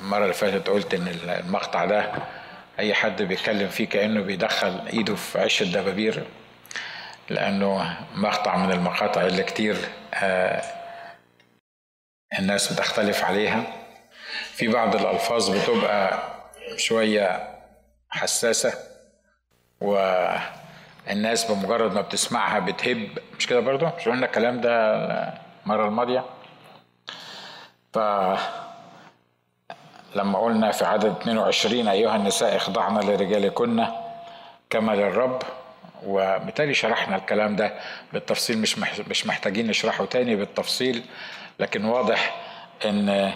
المرة اللي فاتت قلت إن المقطع ده أي حد بيتكلم فيه كأنه بيدخل إيده في عش الدبابير لأنه مقطع من المقاطع اللي كتير آه الناس بتختلف عليها. في بعض الألفاظ بتبقى شوية حساسة والناس بمجرد ما بتسمعها بتهب. مش كده برضو؟ مش قلنا الكلام ده المرة الماضية؟ لما قلنا في عدد 22 أيها النساء اخضعن لرجالكن كما للرب. وبالتالي شرحنا الكلام ده بالتفصيل مش مش محتاجين نشرحه تاني بالتفصيل. لكن واضح إن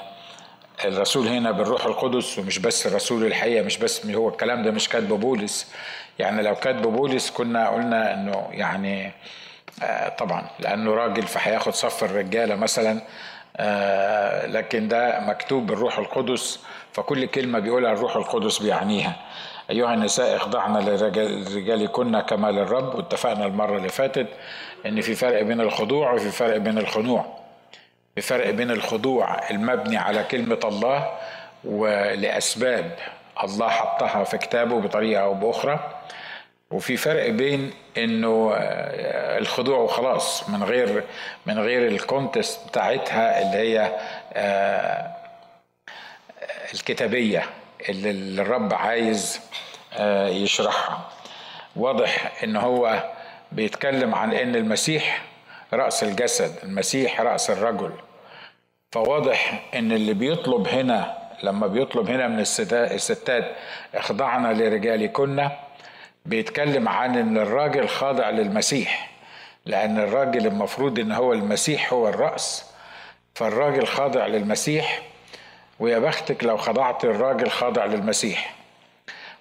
الرسول هنا بالروح القدس ومش بس الرسول الحقيقة مش بس هو الكلام ده مش كاتبه بولس. يعني لو كاتبه بولس كنا قلنا إنه يعني آه طبعا لأنه راجل فهياخد صف الرجالة مثلا. لكن ده مكتوب بالروح القدس فكل كلمة بيقولها الروح القدس بيعنيها. أيها النساء اخضعن لرجالكن كما للرب. واتفقنا المرة اللي فاتت إن في فرق بين الخضوع وفي فرق بين الخنوع في فرق بين الخضوع المبني على كلمة الله ولأسباب الله حطها في كتابه بطريقة أو بأخرى. وفي فرق بين إنه الخضوع وخلاص من غير من غير الكونتست بتاعتها اللي هي الكتابية اللي الرب عايز يشرحها. واضح إن هو بيتكلم عن إن المسيح رأس الجسد المسيح رأس الرجل. فواضح إن اللي بيطلب هنا لما بيطلب هنا من الستات اخضعنا لرجالكن. بيتكلم عن إن الراجل خاضع للمسيح لأن الراجل المفروض إن هو المسيح هو الرأس. فالراجل خاضع للمسيح ويا بختك لو خضعت الراجل خاضع للمسيح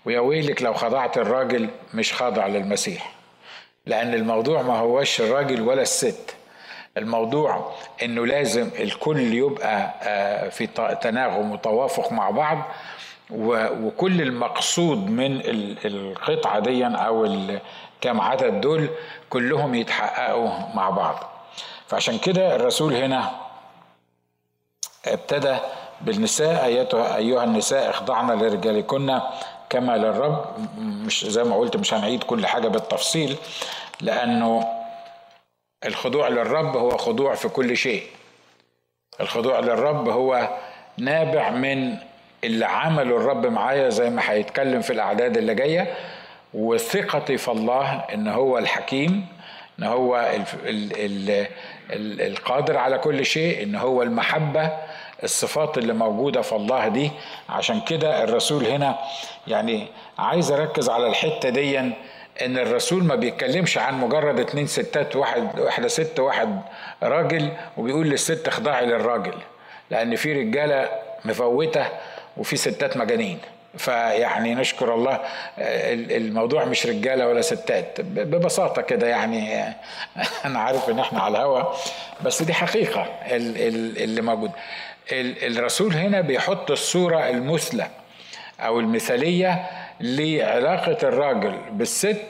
ويا ويلك لو خضعت الراجل مش خاضع للمسيح. لأن الموضوع ما هوش الراجل ولا الست الموضوع إنه لازم الكل يبقى في تناغم وتوافق مع بعض وكل المقصود من القطعة دي أو كام عدد دول كلهم يتحققوا مع بعض. فعشان كده الرسول هنا ابتدى بالنساء أيتها أيها النساء اخضعن لرجالكن كما للرب. مش زي ما قلت مش هنعيد كل حاجة بالتفصيل لأنه الخضوع للرب هو خضوع في كل شيء. الخضوع للرب هو نابع من اللي عمله الرب معايا زي ما هيتكلم في الأعداد اللي جاية وثقتي في الله إن هو الحكيم إن هو ال ال ال ال القادر على كل شيء إن هو المحبة الصفات اللي موجودة في الله دي. عشان كده الرسول هنا يعني عايز أركز على الحتة دي إن الرسول ما بيتكلمش عن مجرد اتنين ستات واحد واحدة ست واحد راجل وبيقول للست اخضعي للراجل. لأن في رجالة مفوتة وفي ستات مجانين. فيعني نشكر الله الموضوع مش رجالة ولا ستات ببساطة كده يعني أنا عارف إن إحنا على الهوا بس دي حقيقة اللي موجود. الرسول هنا بيحط الصورة المثلى أو المثالية لعلاقة الراجل بالست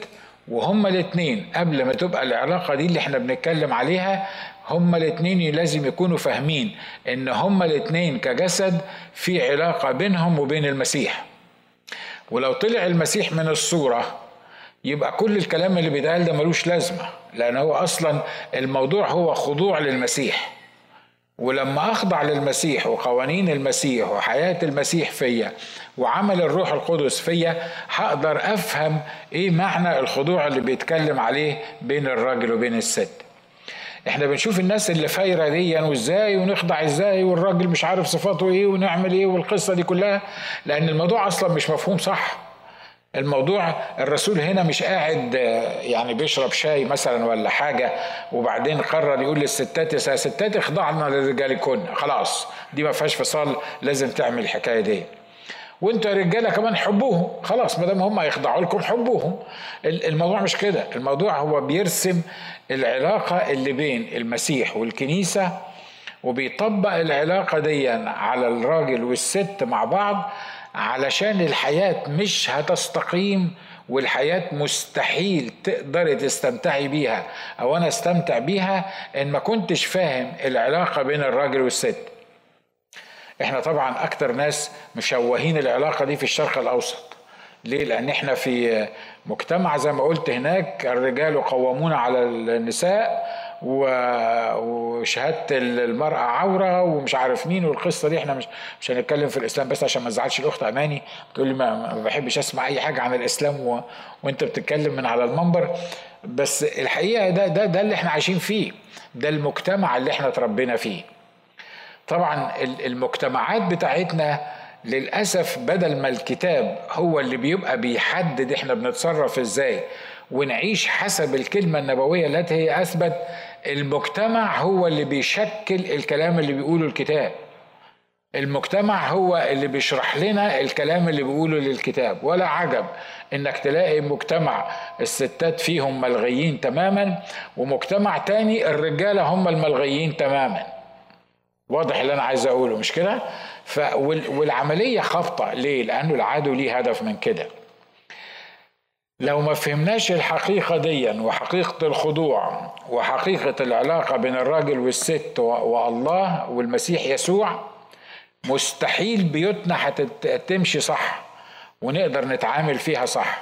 وهما الاثنين قبل ما تبقى العلاقة دي اللي إحنا بنتكلم عليها هما الاثنين لازم يكونوا فاهمين إن هما الاثنين كجسد في علاقة بينهم وبين المسيح. ولو طلع المسيح من الصورة يبقى كل الكلام اللي بيتقال ده ملوش لازمة لأن هو أصلا الموضوع هو خضوع للمسيح. ولما أخضع للمسيح وقوانين المسيح وحياة المسيح فيا وعمل الروح القدس فيا هقدر أفهم إيه معنى الخضوع اللي بيتكلم عليه بين الراجل وبين الست. إحنا بنشوف الناس اللي فايرة دي وإزاي ونخضع إزاي والراجل مش عارف صفاته إيه ونعمل إيه والقصة دي كلها لأن الموضوع أصلا مش مفهوم صح. الموضوع الرسول هنا مش قاعد يعني بيشرب شاي مثلا ولا حاجة وبعدين قرر يقول للستات يا ستات اخضعنا لرجالكن. خلاص دي ما فيهاش فصال لازم تعمل الحكاية دي. وانتوا يا رجالة كمان حبوهم. خلاص ما دام هم هيخضعوا لكم حبوهم. الموضوع مش كده. الموضوع هو بيرسم العلاقة اللي بين المسيح والكنيسة وبيطبق العلاقة دي على الراجل والست مع بعض علشان الحياة مش هتستقيم والحياة مستحيل تقدري تستمتعي بيها أو أنا أستمتع بيها إن ما كنتش فاهم العلاقة بين الراجل والست. إحنا طبعا أكتر ناس مشوهين العلاقة دي في الشرق الأوسط. ليه؟ لأن إحنا في مجتمع زي ما قلت هناك الرجال قوامون على النساء وشهادة المرأة عورة ومش عارف مين والقصة دي. إحنا مش مش هنتكلم في الإسلام بس عشان ما تزعلش الأخت أماني. بتقول لي ما, بحبش أسمع أي حاجة عن الإسلام و... وأنت بتتكلم من على المنبر. بس الحقيقة ده ده ده اللي إحنا عايشين فيه. ده المجتمع اللي إحنا اتربينا فيه. طبعا المجتمعات بتاعتنا للأسف بدل ما الكتاب هو اللي بيبقى بيحدد إحنا بنتصرف إزاي ونعيش حسب الكلمة النبوية التي هي أثبت المجتمع هو اللي بيشكل الكلام اللي بيقوله الكتاب. المجتمع هو اللي بيشرح لنا الكلام اللي بيقوله للكتاب. ولا عجب إنك تلاقي مجتمع الستات فيهم ملغيين تماما ومجتمع تاني الرجالة هم الملغيين تماما. واضح اللي أنا عايز أقوله مش كده؟ ف والعملية خبطه ليه؟ لأنه العدو ليه هدف من كده. لو ما فهمناش الحقيقة دي وحقيقة الخضوع وحقيقة العلاقة بين الراجل والست والله والمسيح يسوع مستحيل بيوتنا هتمشي صح ونقدر نتعامل فيها صح.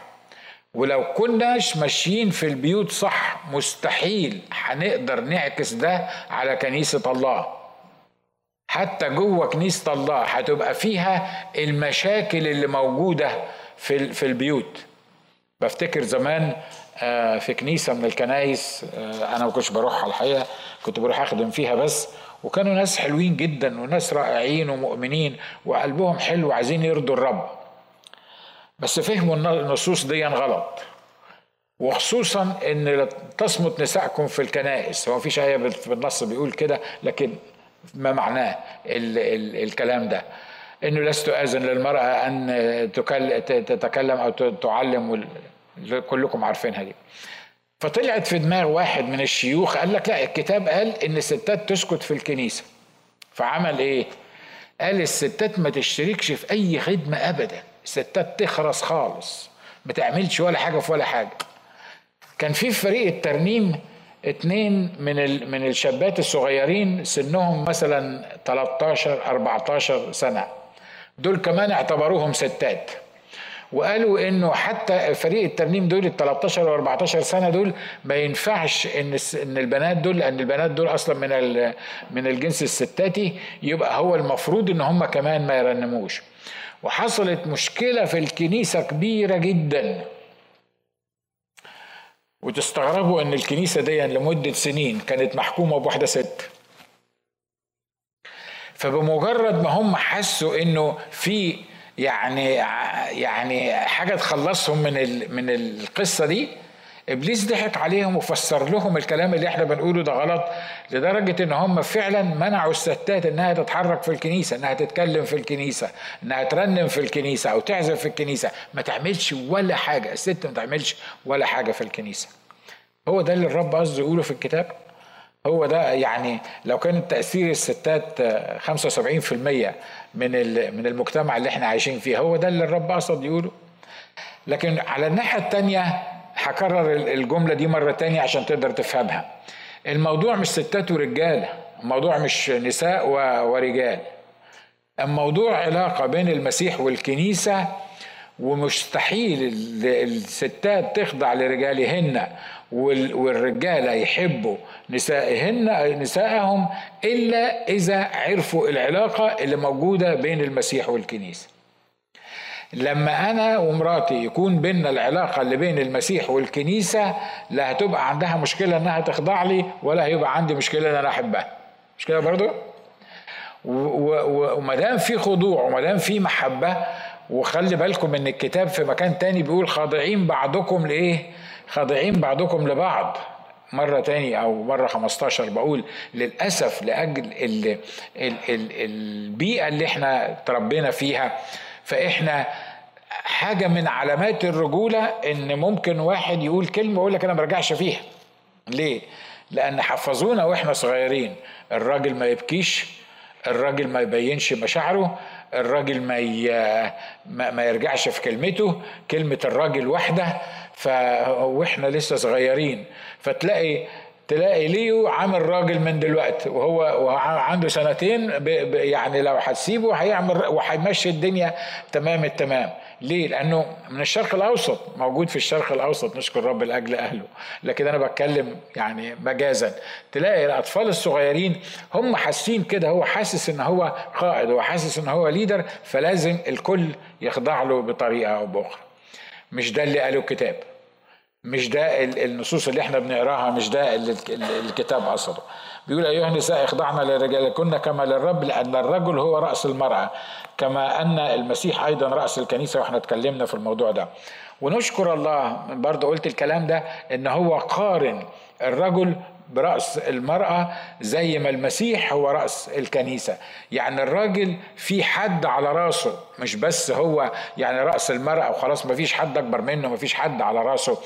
ولو كناش ماشيين في البيوت صح مستحيل هنقدر نعكس ده على كنيسة الله. حتى جوه كنيسة الله هتبقى فيها المشاكل اللي موجودة في البيوت. بفتكر زمان آه، في كنيسة من الكنايس آه، أنا ما كنتش بروحها الحقيقة كنت بروح أخدم فيها بس. وكانوا ناس حلوين جدا وناس رائعين ومؤمنين وقلبهم حلو وعايزين يرضوا الرب. بس فهموا النصوص دي غلط. وخصوصا إن تصمت نسائكم في الكنائس. هو مفيش آية بالنص بيقول كده لكن ما معناه ال ال الكلام ده. إنه لست أذن للمرأة أن تتكلم أو تعلم كلكم عارفينها دي فطلعت في دماغ واحد من الشيوخ قال لك لا الكتاب قال إن الستات تسكت في الكنيسة. فعمل إيه؟ قال الستات ما تشتركش في أي خدمة ابدا. الستات تخرس خالص. ما تعملش ولا حاجة في ولا حاجة. كان في فريق الترنيم اتنين من من الشابات الصغيرين سنهم مثلا 13 14 سنة. دول كمان اعتبروهم ستات. وقالوا إنه حتى فريق الترنيم دول ال 13 و 14 سنة دول ما ينفعش إن إن البنات دول لأن البنات دول أصلا من من الجنس الستاتي يبقى هو المفروض إن هم كمان ما يرنموش. وحصلت مشكلة في الكنيسة كبيرة جدا. وتستغربوا إن الكنيسة دي لمدة سنين كانت محكومة بواحده ست. فبمجرد ما هم حسوا إنه في يعني يعني حاجة تخلصهم من من القصة دي إبليس ضحك عليهم وفسر لهم الكلام اللي إحنا بنقوله ده غلط لدرجة إن هم فعلا منعوا الستات إنها تتحرك في الكنيسة إنها تتكلم في الكنيسة إنها ترنم في الكنيسة أو تعزف في الكنيسة. ما تعملش ولا حاجة الست ما تعملش ولا حاجة في الكنيسة. هو ده اللي الرب قصده يقوله في الكتاب؟ هو ده يعني لو كان تأثير الستات 75% من من المجتمع اللي إحنا عايشين فيه هو ده اللي الرب قصد يقوله. لكن على الناحية التانية هكرر الجملة دي مرة تانية عشان تقدر تفهمها. الموضوع مش ستات ورجالة الموضوع مش نساء ورجال. الموضوع علاقة بين المسيح والكنيسة ومستحيل الستات تخضع لرجالهن والرجاله يحبوا نسائهن نسائهم إلا إذا عرفوا العلاقة اللي موجودة بين المسيح والكنيسة. لما أنا ومراتي يكون بيننا العلاقة اللي بين المسيح والكنيسة لا هتبقى عندها مشكلة إنها تخضع لي ولا هيبقى عندي مشكلة إن أنا أحبها. مش كده برضو؟ وما دام في خضوع وما دام في محبة وخلي بالكم إن الكتاب في مكان تاني بيقول خاضعين بعضكم لإيه؟ خاضعين بعضكم لبعض. مرة تاني أو مرة 15 بقول للأسف لأجل ال ال ال البيئة اللي إحنا تربينا فيها. فإحنا حاجة من علامات الرجولة إن ممكن واحد يقول كلمة ويقول لك أنا ما برجعش فيها. ليه؟ لأن حفظونا وإحنا صغيرين. الراجل ما يبكيش الراجل ما يبينش مشاعره الراجل ما ما يرجعش في كلمته كلمة الراجل واحدة ف... وإحنا لسه صغيرين فتلاقي تلاقي ليو عامل راجل من دلوقتي وهو عنده سنتين يعني لو هتسيبه هيعمل وهيمشي الدنيا تمام التمام. ليه؟ لأنه من الشرق الأوسط موجود في الشرق الأوسط نشكر رب لأجل أهله. لكن أنا بتكلم يعني مجازا. تلاقي الأطفال الصغيرين هم حاسين كده هو حاسس إن هو قائد وحاسس إن هو ليدر فلازم الكل يخضع له بطريقة أو بأخرى. مش ده اللي قاله الكتاب. مش ده النصوص اللي إحنا بنقراها مش ده اللي الكتاب قصده. بيقول أيها النساء اخضعنا لرجالكن كما للرب لأن الرجل هو رأس المرأة كما أن المسيح أيضا رأس الكنيسة وإحنا اتكلمنا في الموضوع ده. ونشكر الله برضه قلت الكلام ده إن هو قارن الرجل برأس المرأة زي ما المسيح هو رأس الكنيسة يعني الراجل في حد على راسه مش بس هو يعني رأس المرأة وخلاص ما فيش حد أكبر منه ما فيش حد على راسه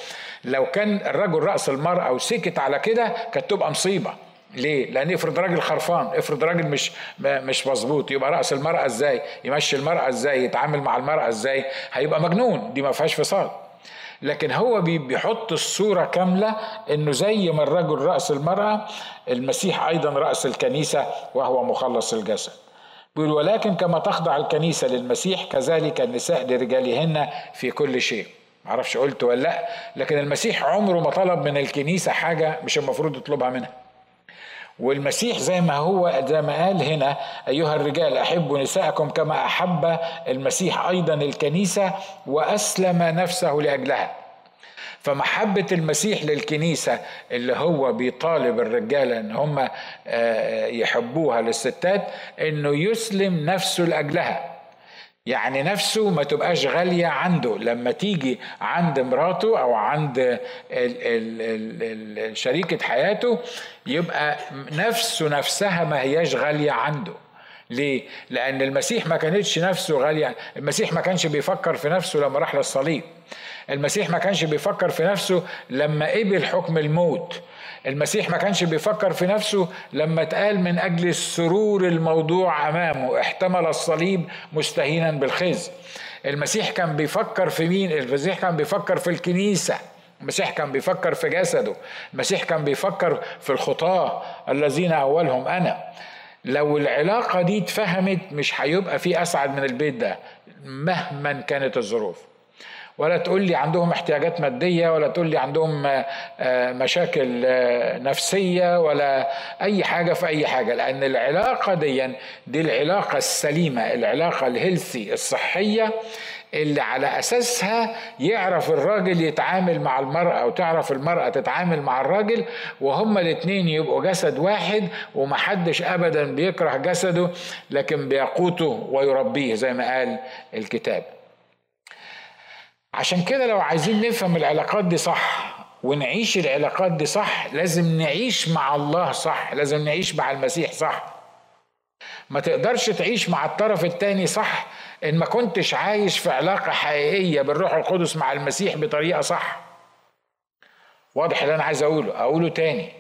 لو كان الرجل رأس المرأة وسكت على كده كانت تبقى مصيبة ليه؟ لأن افرض راجل خرفان، افرض راجل مش مش مظبوط، يبقى رأس المرأة إزاي؟ يمشي المرأة إزاي؟ يتعامل مع المرأة إزاي؟ هيبقى مجنون، دي ما فيهاش فصال. لكن هو بيحط الصورة كاملة إنه زي ما الرجل رأس المرأة المسيح أيضا رأس الكنيسة وهو مخلص الجسد. بيقول ولكن كما تخضع الكنيسة للمسيح كذلك النساء لرجالهن في كل شيء. معرفش قلت ولا لأ لكن المسيح عمره ما طلب من الكنيسة حاجة مش المفروض يطلبها منها. والمسيح زي ما هو زي ما قال هنا أيها الرجال أحبوا نساءكم كما أحب المسيح أيضا الكنيسة وأسلم نفسه لأجلها. فمحبة المسيح للكنيسة اللي هو بيطالب الرجالة إن هم آه، يحبوها للستات إنه يسلم نفسه لأجلها. يعني نفسه ما تبقاش غالية عنده. لما تيجي عند مراته أو عند ال ال ال شريكة حياته يبقى نفسه نفسها ما هياش غالية عنده. ليه؟ لأن المسيح ما كانتش نفسه غالية. المسيح ما كانش بيفكر في نفسه لما راح للصليب. المسيح ما كانش بيفكر في نفسه لما قبل حكم الموت. المسيح ما كانش بيفكر في نفسه لما اتقال من أجل السرور الموضوع أمامه احتمل الصليب مستهينا بالخزي. المسيح كان بيفكر في مين؟ المسيح كان بيفكر في الكنيسة. المسيح كان بيفكر في جسده. المسيح كان بيفكر في الخطاة الذين أولهم. أنا لو العلاقة دي اتفهمت مش هيبقى في أسعد من البيت ده مهما كانت الظروف. ولا تقول لي عندهم احتياجات مادية ولا تقول لي عندهم آه، آه، مشاكل آه، نفسية ولا أي حاجة في أي حاجة. لأن العلاقة دي دي العلاقة السليمة العلاقة الهيلثي الصحية اللي على أساسها يعرف الراجل يتعامل مع المرأة وتعرف المرأة تتعامل مع الراجل وهما الاثنين يبقوا جسد واحد ومحدش ابدا بيكره جسده لكن بيقوته ويربيه زي ما قال الكتاب. عشان كده لو عايزين نفهم العلاقات دي صح ونعيش العلاقات دي صح لازم نعيش مع الله صح لازم نعيش مع المسيح صح. ما تقدرش تعيش مع الطرف التاني صح إن ما كنتش عايش في علاقة حقيقية بالروح القدس مع المسيح بطريقة صح. واضح اللي أنا عايز أقوله؟ أقوله تاني.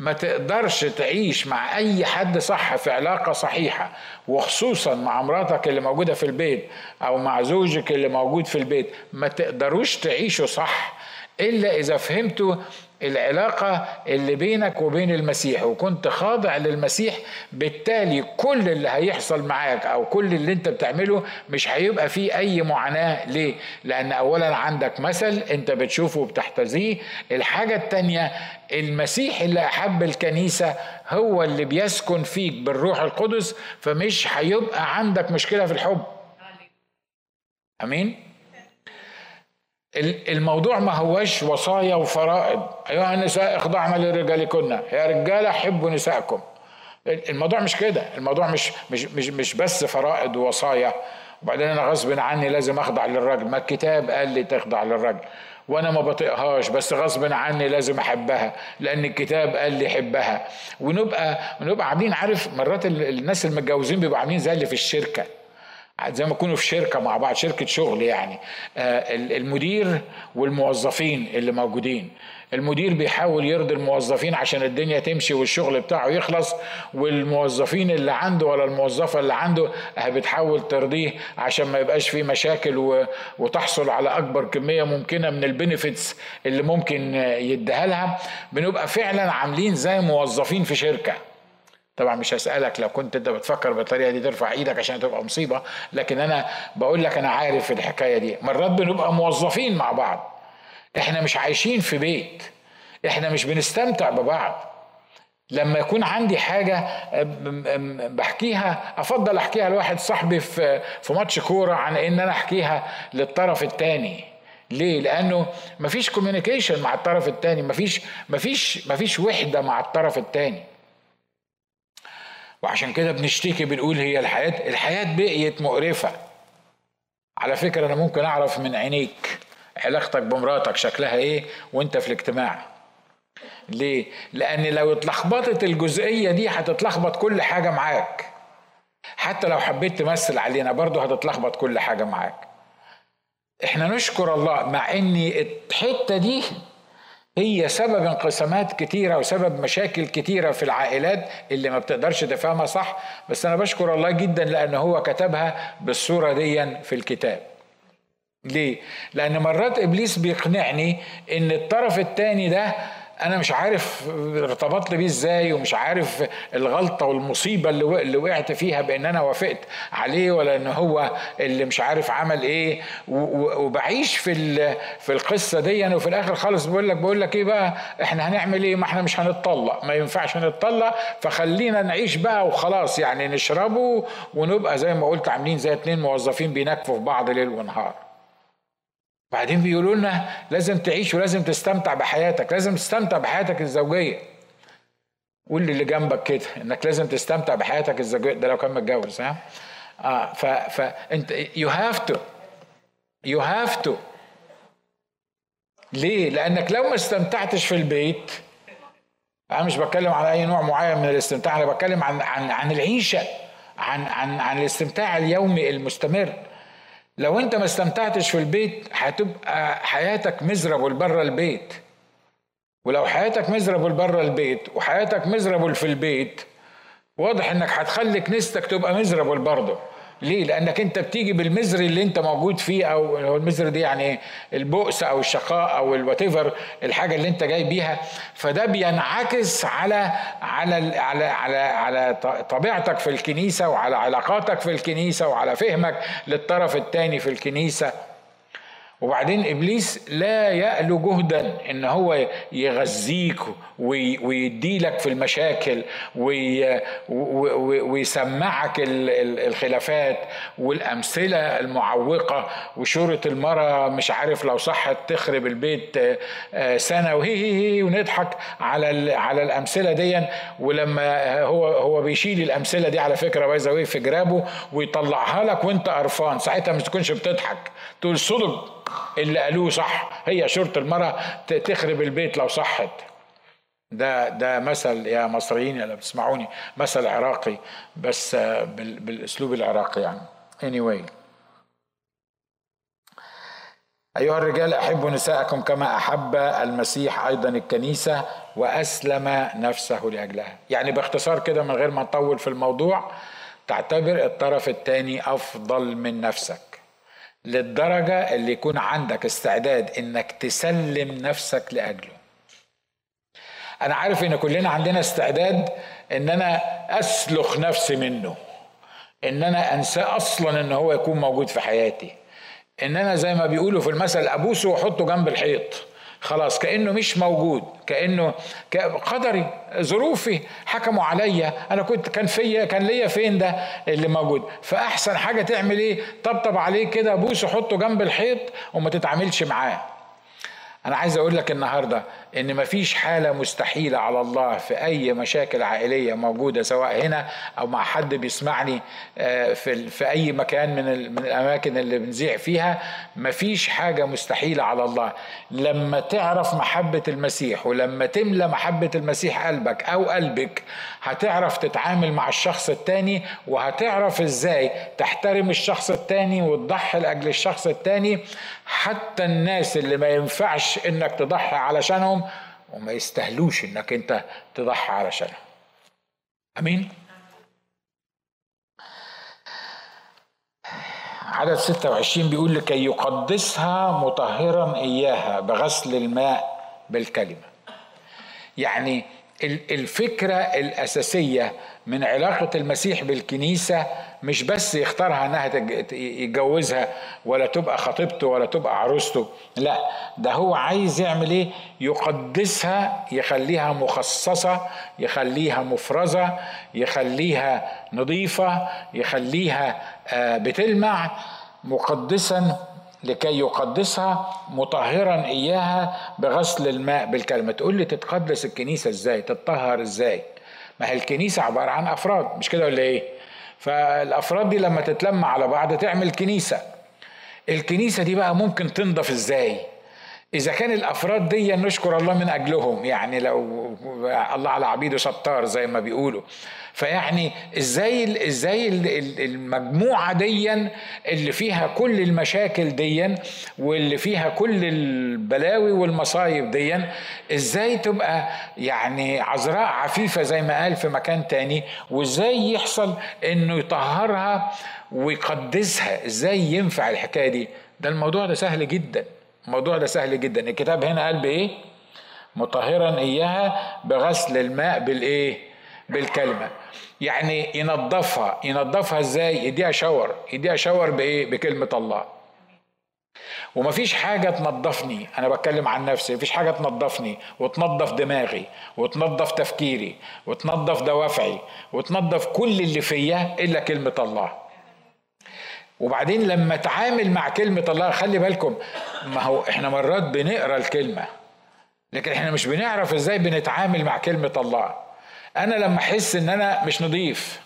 ما تقدرش تعيش مع أي حد صح في علاقة صحيحة وخصوصا مع مراتك اللي موجودة في البيت أو مع زوجك اللي موجود في البيت ما تقدروش تعيشوا صح إلا إذا فهمتوا العلاقة اللي بينك وبين المسيح وكنت خاضع للمسيح بالتالي كل اللي هيحصل معاك أو كل اللي أنت بتعمله مش هيبقى فيه أي معاناة ليه؟ لأن أولا عندك مثل أنت بتشوفه وبتحتذيه الحاجة التانية المسيح اللي أحب الكنيسة هو اللي بيسكن فيك بالروح القدس فمش هيبقى عندك مشكلة في الحب أمين؟ الموضوع ما هوش وصايا وفرائض. أيها النساء اخضعن لرجالكن يا رجالة حبوا نسائكم الموضوع مش كده. الموضوع مش مش مش مش بس فرائض ووصايا. وبعدين أنا غصب عني لازم أخضع للراجل ما الكتاب قال لي تخضع للراجل وأنا ما بطيقهاش بس غصب عني لازم أحبها. لأن الكتاب قال لي حبها. ونبقى ونبقى عاملين عارف مرات الناس المتجوزين بيبقوا عاملين زي اللي في الشركة. زي ما يكونوا في شركة مع بعض شركة شغل يعني. آه، المدير والموظفين اللي موجودين. المدير بيحاول يرضي الموظفين عشان الدنيا تمشي والشغل بتاعه يخلص والموظفين اللي عنده ولا الموظفة اللي عنده بتحاول ترضيه عشان ما يبقاش فيه مشاكل وتحصل على أكبر كمية ممكنة من البنفيتس اللي ممكن يديها لها. بنبقى فعلا عاملين زي موظفين في شركة. طبعا مش هسألك لو كنت أنت بتفكر بالطريقة دي ترفع إيدك عشان تبقى مصيبة لكن أنا بقول لك أنا عارف الحكاية دي. مرات بنبقى موظفين مع بعض. إحنا مش عايشين في بيت. إحنا مش بنستمتع ببعض. لما يكون عندي حاجة بحكيها أفضل أحكيها لواحد صاحبي في في ماتش كورة عن إن أنا أحكيها للطرف الثاني ليه؟ لأنه مفيش كوميونيكيشن مع الطرف الثاني مفيش مفيش مفيش وحدة مع الطرف الثاني وعشان كده بنشتكي بنقول هي الحياة الحياة بقيت مقرفة. على فكرة أنا ممكن أعرف من عينيك علاقتك بمراتك شكلها إيه وأنت في الاجتماع. ليه؟ لأن لو اتلخبطت الجزئية دي هتتلخبط كل حاجة معاك. حتى لو حبيت تمثل علينا برضه هتتلخبط كل حاجة معاك. إحنا نشكر الله مع ان الحتة دي هي سبب انقسامات كتيرة وسبب مشاكل كتيرة في العائلات اللي ما بتقدرش تفهمها صح بس أنا بشكر الله جدا لأن هو كتبها بالصورة دي في الكتاب ليه؟ لأن مرات إبليس بيقنعني إن الطرف التاني ده أنا مش عارف ارتبطت بيه إزاي ومش عارف الغلطة والمصيبة اللي وقعت فيها بإن أنا وافقت عليه ولا إن هو اللي مش عارف عمل إيه. وبعيش في في القصة دي. وفي الآخر خالص بقول لك بقول لك إيه بقى؟ إحنا هنعمل إيه؟ ما إحنا مش هنتطلق. ما ينفعش نتطلق. فخلينا نعيش بقى وخلاص يعني نشربه ونبقى زي ما قلت عاملين زي اتنين موظفين بينكفوا في بعض ليل ونهار. بعدين بيقولوا لنا لازم تعيش ولازم تستمتع بحياتك لازم تستمتع بحياتك الزوجية. قول اللي جنبك كده إنك لازم تستمتع بحياتك الزوجية. ده لو كان متجوز ها؟ آه ف فانت you have to you have to ليه؟ لأنك لو ما استمتعتش في البيت أنا مش بتكلم عن أي نوع معين من الاستمتاع أنا بتكلم عن عن عن العيشة عن عن عن الاستمتاع اليومي المستمر. لو انت ما استمتعتش في البيت هتبقى حياتك مزربل بره البيت. ولو حياتك مزربل بره البيت وحياتك مزربل في البيت واضح انك هتخلي كنيستك تبقى مزربل برضه. ليه؟ لأنك أنت بتيجي بالمزر اللي أنت موجود فيه أو هو المزر دي يعني البؤس أو الشقاء أو الوات الحاجة اللي أنت جاي بيها فده بينعكس على على على على على طبيعتك في الكنيسة وعلى علاقاتك في الكنيسة وعلى فهمك للطرف الثاني في الكنيسة وبعدين إبليس لا يألو جهدا إن هو يغذيك ويديلك في المشاكل ويسمعك الخلافات والأمثلة المعوقة وشورة المرأة مش عارف لو صحت تخرب البيت آه، سنة وهي هي هي ونضحك على على الأمثلة دي ولما هو هو بيشيل الأمثلة دي على فكرة بايظه في جرابه ويطلعها لك وانت قرفان. ساعتها مش تكونش بتضحك. تقول صدق. اللي قالوه صح. هي شرط المرأة تخرب البيت لو صحت. ده ده مثل يا مصريين اللي بتسمعوني مثل عراقي بس بالأسلوب العراقي يعني. Anyway. أيها الرجال أحبوا نساءكم كما أحب المسيح أيضا الكنيسة وأسلم نفسه لأجلها. يعني باختصار كده من غير ما نطول في الموضوع تعتبر الطرف الثاني أفضل من نفسك. للدرجة اللي يكون عندك استعداد إنك تسلم نفسك لأجله. أنا عارف إن كلنا عندنا استعداد إن أنا أسلخ نفسي منه إن أنا أنساه أصلا إن هو يكون موجود في حياتي إن أنا زي ما بيقولوا في المثل أبوسه واحطه جنب الحيط. خلاص كأنه مش موجود كأنه قدري ظروفي حكموا عليا. أنا كنت كان فيا كان ليا فين ده اللي موجود؟ فأحسن حاجة تعمل إيه؟ طبطب عليه كده بوسه حطه جنب الحيط وما تتعاملش معاه. أنا عايز أقول لك النهارده إن مفيش حالة مستحيلة على الله في أي مشاكل عائلية موجودة سواء هنا أو مع حد بيسمعني آه، في, في أي مكان من, من الأماكن اللي بنذيع فيها مفيش حاجة مستحيلة على الله. لما تعرف محبة المسيح ولما تملى محبة المسيح قلبك أو قلبك هتعرف تتعامل مع الشخص التاني وهتعرف إزاي تحترم الشخص التاني وتضحي لأجل الشخص التاني. حتى الناس اللي ما ينفعش إنك تضحي علشانهم وما يستهلوش إنك أنت تضحي علشانهم آمين؟ عدد 26 بيقول لكي يقدسها مطهرا إياها بغسل الماء بالكلمة. يعني الفكرة الأساسية من علاقة المسيح بالكنيسة مش بس يختارها إنها يتجوزها ولا تبقى خطيبته ولا تبقى عروسته لا ده هو عايز يعمل إيه؟ يقدسها يخليها مخصصة يخليها مفرزة يخليها نظيفة يخليها آه، بتلمع مقدسا لكي يقدسها مطهرا إياها بغسل الماء بالكلمة. تقول لي تتقدس الكنيسة إزاي؟ تتطهر إزاي؟ ما هي الكنيسة عبارة عن أفراد مش كده ولا إيه؟ فالأفراد دي لما تتلم على بعض تعمل كنيسة. الكنيسة دي بقى ممكن تنضف إزاي؟ إذا كان الأفراد دي نشكر الله من أجلهم يعني لو الله على عبيده ستار زي ما بيقولوا. فيعني إزاي إزاي المجموعة دي اللي فيها كل المشاكل دي واللي فيها كل البلاوي والمصايب دي إزاي تبقى يعني عذراء عفيفة زي ما قال في مكان تاني؟ وإزاي يحصل إنه يطهرها ويقدسها؟ إزاي ينفع الحكاية دي؟ ده الموضوع ده سهل جدا. الموضوع ده سهل جدا. الكتاب هنا قال بإيه؟ مطهرا إياها بغسل الماء بالإيه؟ بالكلمة. يعني ينظفها. ينظفها إزاي؟ يديها شاور. يديها شاور بإيه؟ بكلمة الله. ومفيش حاجة تنظفني. أنا بتكلم عن نفسي. مفيش حاجة تنظفني. وتنظف دماغي. وتنظف تفكيري. وتنظف دوافعي. وتنظف كل اللي فيا إلا كلمة الله. وبعدين لما اتعامل مع كلمة الله خلي بالكم ما هو إحنا مرات بنقرأ الكلمة لكن إحنا مش بنعرف إزاي بنتعامل مع كلمة الله. أنا لما أحس إن أنا مش نظيف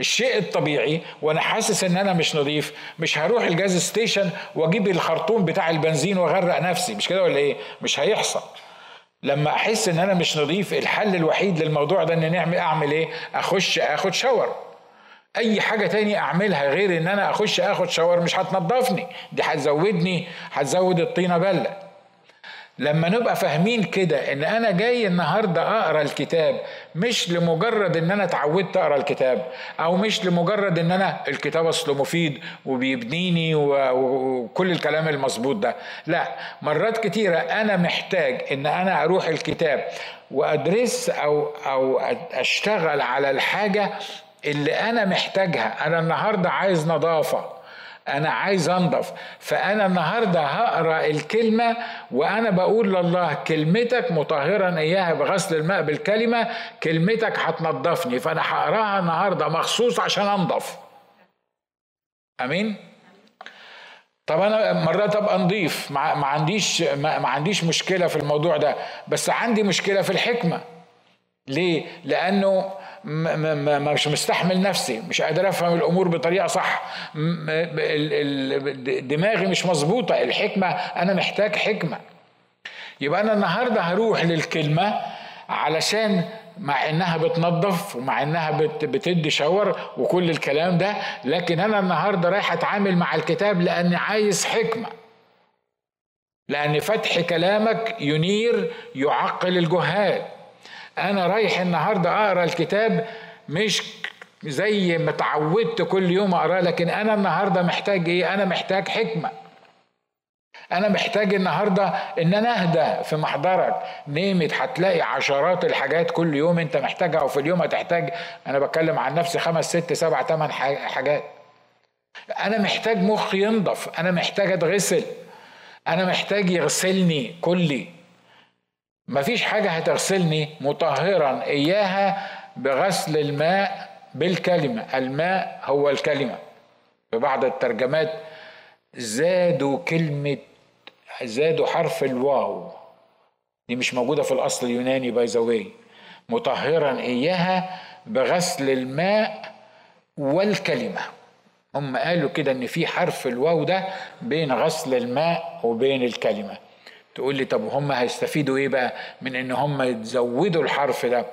الشيء الطبيعي وأنا حاسس إن أنا مش نظيف مش هروح ال gas station وأجيب الخرطوم بتاع البنزين وأغرق نفسي مش كده ولا إيه؟ مش هيحصل. لما أحس إن أنا مش نظيف الحل الوحيد للموضوع ده إن نعمل أعمل إيه؟ أخش آخد shower أي حاجة تاني أعملها غير إن أنا أخش آخد shower مش هتنضفني. دي هتزودني هتزود الطينة بلة. لما نبقى فاهمين كده إن أنا جاي النهارده أقرأ الكتاب مش لمجرد إن أنا اتعودت أقرأ الكتاب أو مش لمجرد إن أنا الكتاب أصله مفيد وبيبنيني وكل الكلام المظبوط ده. لا مرات كتيرة أنا محتاج إن أنا أروح الكتاب وأدرس أو أو أشتغل على الحاجة اللي أنا محتاجها أنا النهارده عايز نظافة أنا عايز أنضف فأنا النهارده هقرأ الكلمة وأنا بقول لله كلمتك مطهرا إياها بغسل الماء بالكلمة كلمتك هتنضفني فأنا هقراها النهارده مخصوص عشان أنضف. آمين؟ طب أنا مرات ابقى نضيف ما عنديش ما عنديش مشكلة في الموضوع ده بس عندي مشكلة في الحكمة. ليه؟ لأنه مش مستحمل نفسي مش قادر أفهم الأمور بطريقة صح. دماغي مش مظبوطة الحكمة أنا محتاج حكمة. يبقى أنا النهارده هروح للكلمة علشان مع إنها بتنظف ومع إنها بتدي شاور وكل الكلام ده لكن أنا النهارده رايح أتعامل مع الكتاب لأني عايز حكمة. لأن فتح كلامك ينير يعقل الجهال. أنا رايح النهارده أقرأ الكتاب مش زي ما اتعودت كل يوم اقراه لكن أنا النهارده محتاج إيه؟ أنا محتاج حكمة. أنا محتاج النهارده إن أنا أهدى في محضرك. نيمت هتلاقي عشرات الحاجات كل يوم أنت محتاجها وفي اليوم هتحتاج أنا بتكلم عن نفسي خمس ست سبع ثمان حاجات. أنا محتاج مخي ينضف أنا محتاج أتغسل. أنا محتاج يغسلني كلي. مفيش حاجة هتغسلني مطهرا إياها بغسل الماء بالكلمة. الماء هو الكلمة. في بعض الترجمات زادوا كلمة زادوا حرف الواو. دي مش موجودة في الأصل اليوناني باي ذا مطهرا إياها بغسل الماء والكلمة. هم قالوا كده إن في حرف الواو ده بين غسل الماء وبين الكلمة. تقول لي طب هم هيستفيدوا إيه بقى من إن هم يزودوا الحرف ده؟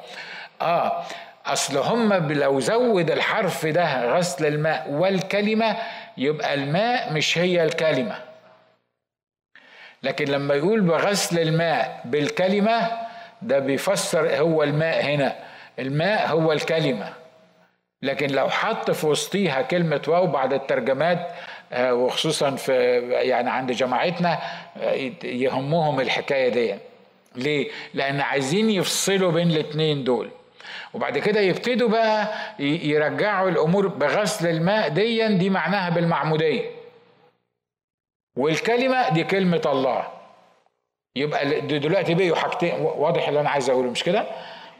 آه أصل هم لو زود الحرف ده غسل الماء والكلمة يبقى الماء مش هي الكلمة. لكن لما يقول بغسل الماء بالكلمة ده بيفسر هو الماء هنا. الماء هو الكلمة. لكن لو حط في وسطيها كلمة واو بعد الترجمات وخصوصا في يعني عند جماعتنا آه، يهمهم الحكاية دي. ليه؟ لأن عايزين يفصلوا بين الاتنين دول. وبعد كده يبتدوا بقى يرجعوا الأمور بغسل الماء ديا دي معناها بالمعمودية. والكلمة دي كلمة الله. يبقى دلوقتي بقوا حاجتين واضح اللي أنا عايز أقوله مش كده؟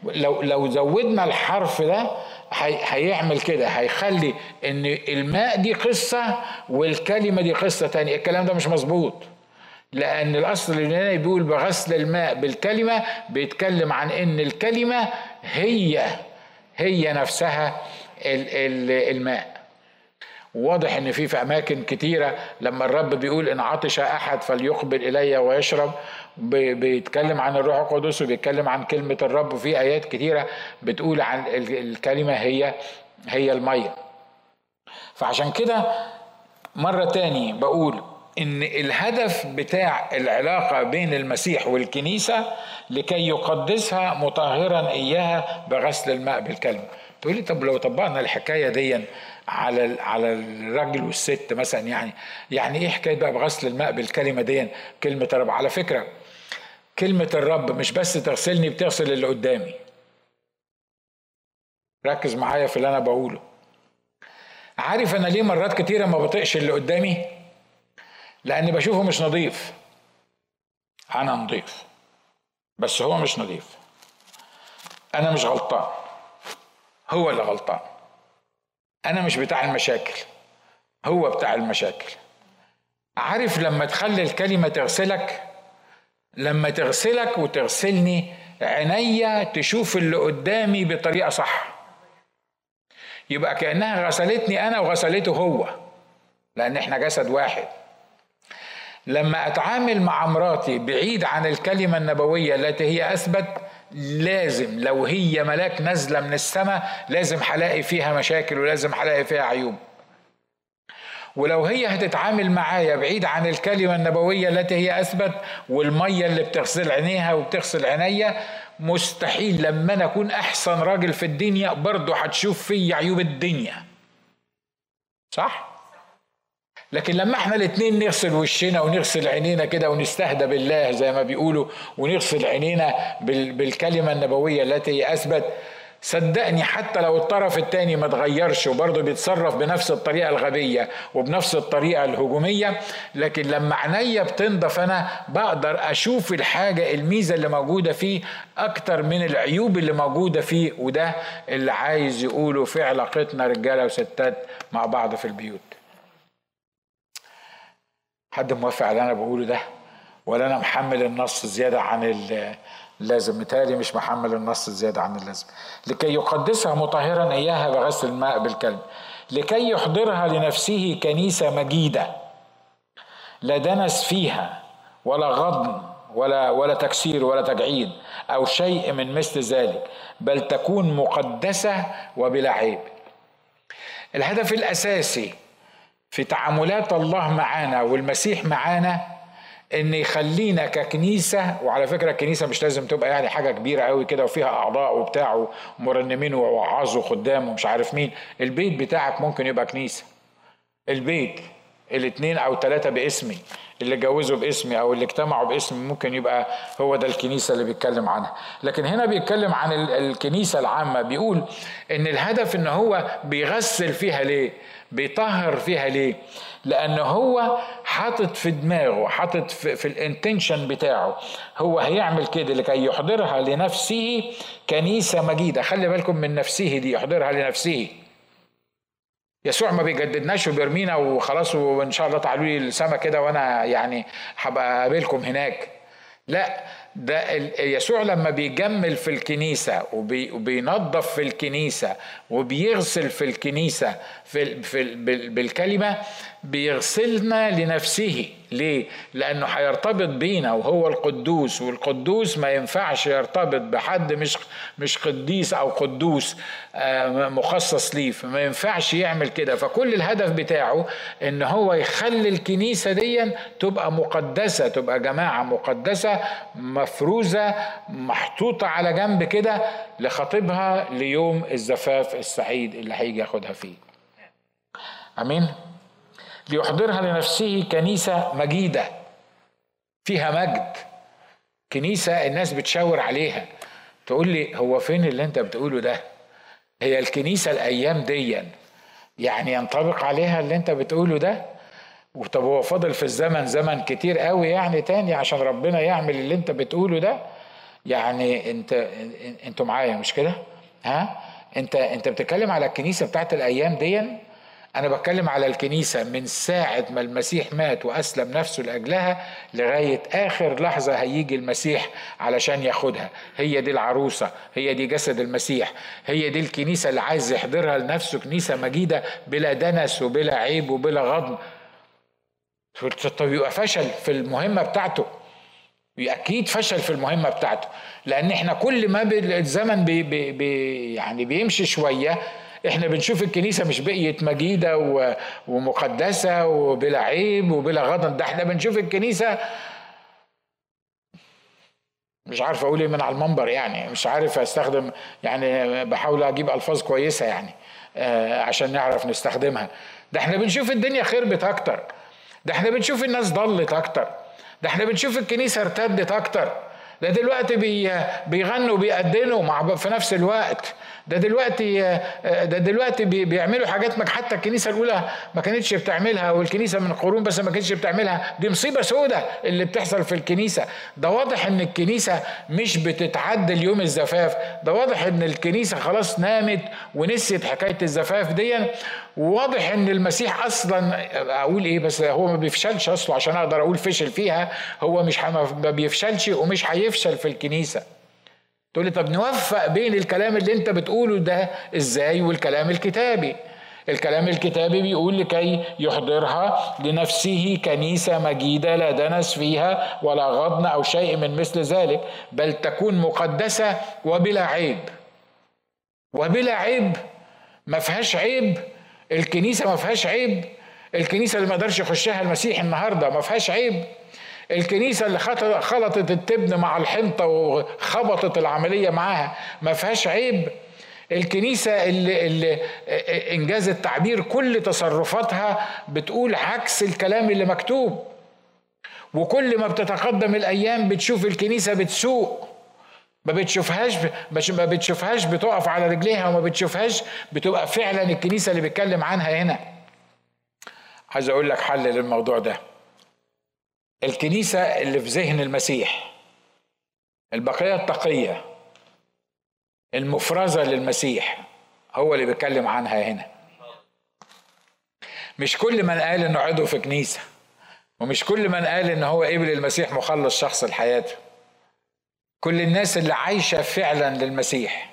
لو لو زودنا الحرف ده هيعمل كده هيخلي إن الماء دي قصة والكلمة دي قصة تانية. الكلام ده مش مظبوط. لأن الأصل اليوناني بيقول بغسل الماء بالكلمة بيتكلم عن إن الكلمة هي هي نفسها الماء. واضح إن في في أماكن كتيرة لما الرب بيقول إن عطش أحد فليقبل إلي ويشرب بيتكلم عن الروح القدس وبيتكلم عن كلمة الرب وفي آيات كتيرة بتقول عن الكلمة هي هي المية. فعشان كده مرة تاني بقول إن الهدف بتاع العلاقة بين المسيح والكنيسة لكي يقدسها مطهرا إياها بغسل الماء بالكلمة تقولي طب لو طبقنا الحكاية دي على على الراجل والست مثلا يعني يعني إيه حكاية بقى بغسل الماء بالكلمة دي كلمة الرب؟ على فكرة كلمة الرب مش بس تغسلني بتغسل اللي قدامي. ركز معايا في اللي أنا بقوله. عارف أنا ليه مرات كتيرة ما بطيقش اللي قدامي؟ لأني بشوفه مش نظيف. أنا نظيف بس هو مش نظيف. أنا مش غلطان. هو اللي غلطان. أنا مش بتاع المشاكل هو بتاع المشاكل. عارف لما تخلي الكلمة تغسلك؟ لما تغسلك وتغسلني عينيا تشوف اللي قدامي بطريقة صح. يبقى كأنها غسلتني أنا وغسلته هو لأن إحنا جسد واحد. لما أتعامل مع مراتي بعيد عن الكلمة النبوية التي هي أثبت لازم لو هي ملاك نازلة من السماء لازم هلاقي فيها مشاكل ولازم هلاقي فيها عيوب ولو هي هتتعامل معايا بعيد عن الكلمة النبوية التي هي أثبت والمية اللي بتغسل عينيها وبتغسل عينيا مستحيل لما أنا أكون أحسن راجل في الدنيا برضه هتشوف في عيوب الدنيا صح؟ لكن لما إحنا الاتنين نغسل وشنا ونغسل عينينا كده ونستهدى بالله زي ما بيقولوا ونغسل عينينا بالكلمة النبوية التي أثبت صدقني حتى لو الطرف الثاني ما اتغيرش وبرضه بيتصرف بنفس الطريقة الغبية وبنفس الطريقة الهجومية لكن لما عينيا بتنضف أنا بقدر أشوف الحاجة الميزة اللي موجودة فيه أكتر من العيوب اللي موجودة فيه وده اللي عايز يقوله في علاقتنا رجالة وستات مع بعض في البيوت. حد موافق على اللي أنا بقوله ده؟ ولا أنا محمل النص زيادة عن اللازم؟ متهيألي مش محمل النص زيادة عن اللازم. لكي يقدسها مطهرا إياها بغسل الماء بالكلب. لكي يحضرها لنفسه كنيسة مجيدة. لا دنس فيها ولا غضن ولا ولا تكسير ولا تجعيد أو شيء من مثل ذلك بل تكون مقدسة وبلا عيب. الهدف الأساسي في تعاملات الله معانا والمسيح معانا إن يخلينا ككنيسة وعلى فكرة الكنيسة مش لازم تبقى يعني حاجة كبيرة قوي كده وفيها أعضاء وبتاع ومرنمين ووعاظ وخدام ومش عارف مين. البيت بتاعك ممكن يبقى كنيسة. البيت الاثنين أو ثلاثة باسمي اللي اتجوزوا باسمي أو اللي اجتمعوا باسمي ممكن يبقى هو ده الكنيسة اللي بيتكلم عنها. لكن هنا بيتكلم عن الكنيسة العامة بيقول إن الهدف إن هو بيغسل فيها ليه؟ بيطهر فيها ليه؟ لأن هو حاطط في دماغه حاطط في, في الانتنشن بتاعه. هو هيعمل كده لكي يحضرها لنفسه كنيسة مجيدة. خلي بالكم من نفسه دي يحضرها لنفسه. يسوع ما بيجددناش وبيرمينا وخلاص وإن شاء الله تعالوا لي السما كده وأنا يعني هبقى أقابلكم هناك. لا ده يسوع لما بيجمل في الكنيسة وبينظف في الكنيسة وبيغسل في الكنيسة في, بالكلمة بيغسلنا لنفسه. ليه؟ لأنه هيرتبط بينا وهو القدوس. والقدوس ما ينفعش يرتبط بحد مش مش قديس أو قدوس آه، مخصص ليه. فما ينفعش يعمل كده. فكل الهدف بتاعه إن هو يخلي الكنيسة دي تبقى مقدسة تبقى جماعة مقدسة مفروزة محطوطة على جنب كده لخطيبها ليوم الزفاف السعيد اللي هيجي ياخدها فيه. آمين؟ ليحضرها لنفسه كنيسة مجيدة. فيها مجد. كنيسة الناس بتشاور عليها. تقول لي هو فين اللي انت بتقوله ده؟ هي الكنيسة الأيام ديا. يعني ينطبق عليها اللي انت بتقوله ده؟ وطب هو فاضل في الزمن زمن كتير قوي يعني تاني عشان ربنا يعمل اللي انت بتقوله ده؟ يعني انت أنتوا معايا مش كده؟ ها؟ انت انت بتتكلم على الكنيسة بتاعت الأيام دي أنا بتكلم على الكنيسة من ساعة ما المسيح مات وأسلم نفسه لأجلها لغاية آخر لحظة هيجي المسيح علشان ياخدها. هي دي العروسة هي دي جسد المسيح هي دي الكنيسة اللي عايز يحضرها لنفسه كنيسة مجيدة بلا دنس وبلا عيب وبلا غضن طب يبقى فشل في المهمة بتاعته. أكيد فشل في المهمة بتاعته. لأن إحنا كل ما الزمن بي بي بي يعني بيمشي شوية إحنا بنشوف الكنيسة مش بقيت مجيدة ومقدسة وبلا عيب وبلا غضن ده إحنا بنشوف الكنيسة مش عارف أقول إيه من على المنبر يعني. مش عارف أستخدم يعني بحاول أجيب ألفاظ كويسة يعني آه عشان نعرف نستخدمها. ده إحنا بنشوف الدنيا خربت أكتر. ده إحنا بنشوف الناس ضلت أكتر. ده إحنا بنشوف الكنيسة ارتدت أكتر. ده دلوقتي بي بيغنوا وبيأذنوا مع في نفس الوقت. ده دلوقتي ده دلوقتي بيعملوا حاجات ما حتى الكنيسة الأولى ما كانتش بتعملها والكنيسة من قرون بس ما كانتش بتعملها. دي مصيبة سودة اللي بتحصل في الكنيسة. ده واضح إن الكنيسة مش بتتعدل يوم الزفاف. ده واضح إن الكنيسة خلاص نامت ونسيت حكاية الزفاف دي. وواضح إن المسيح أصلا أقول إيه بس هو ما بيفشلش أصله عشان أقدر أقول فشل فيها. هو مش ما بيفشلش ومش هيفشل في الكنيسة. تقول لي طب نوفق بين الكلام اللي انت بتقوله ده إزاي والكلام الكتابي؟ الكلام الكتابي بيقول لكي يحضرها لنفسه كنيسة مجيدة لا دنس فيها ولا غضن أو شيء من مثل ذلك بل تكون مقدسة وبلا عيب. وبلا عيب ما فيهاش عيب الكنيسة ما فيهاش عيب الكنيسة اللي ما قدرش يخشها المسيح النهاردة ما فيهاش عيب. الكنيسة اللي خلطت التبن مع الحنطة وخبطت العملية معاها ما فيهاش عيب. الكنيسة اللي, اللي إنجاز التعبير كل تصرفاتها بتقول عكس الكلام اللي مكتوب. وكل ما بتتقدم الأيام بتشوف الكنيسة بتسوق. ما بتشوفهاش ما بتشوفهاش بتقف على رجليها وما بتشوفهاش بتبقى فعلا الكنيسة اللي بيتكلم عنها هنا. عايز أقول لك حل للموضوع ده. الكنيسة اللي في ذهن المسيح البقية التقية المفرزة للمسيح هو اللي بيتكلم عنها هنا. مش كل من قال إنه عضو في كنيسة ومش كل من قال إن هو قبل المسيح مخلص شخص لحياته كل الناس اللي عايشة فعلا للمسيح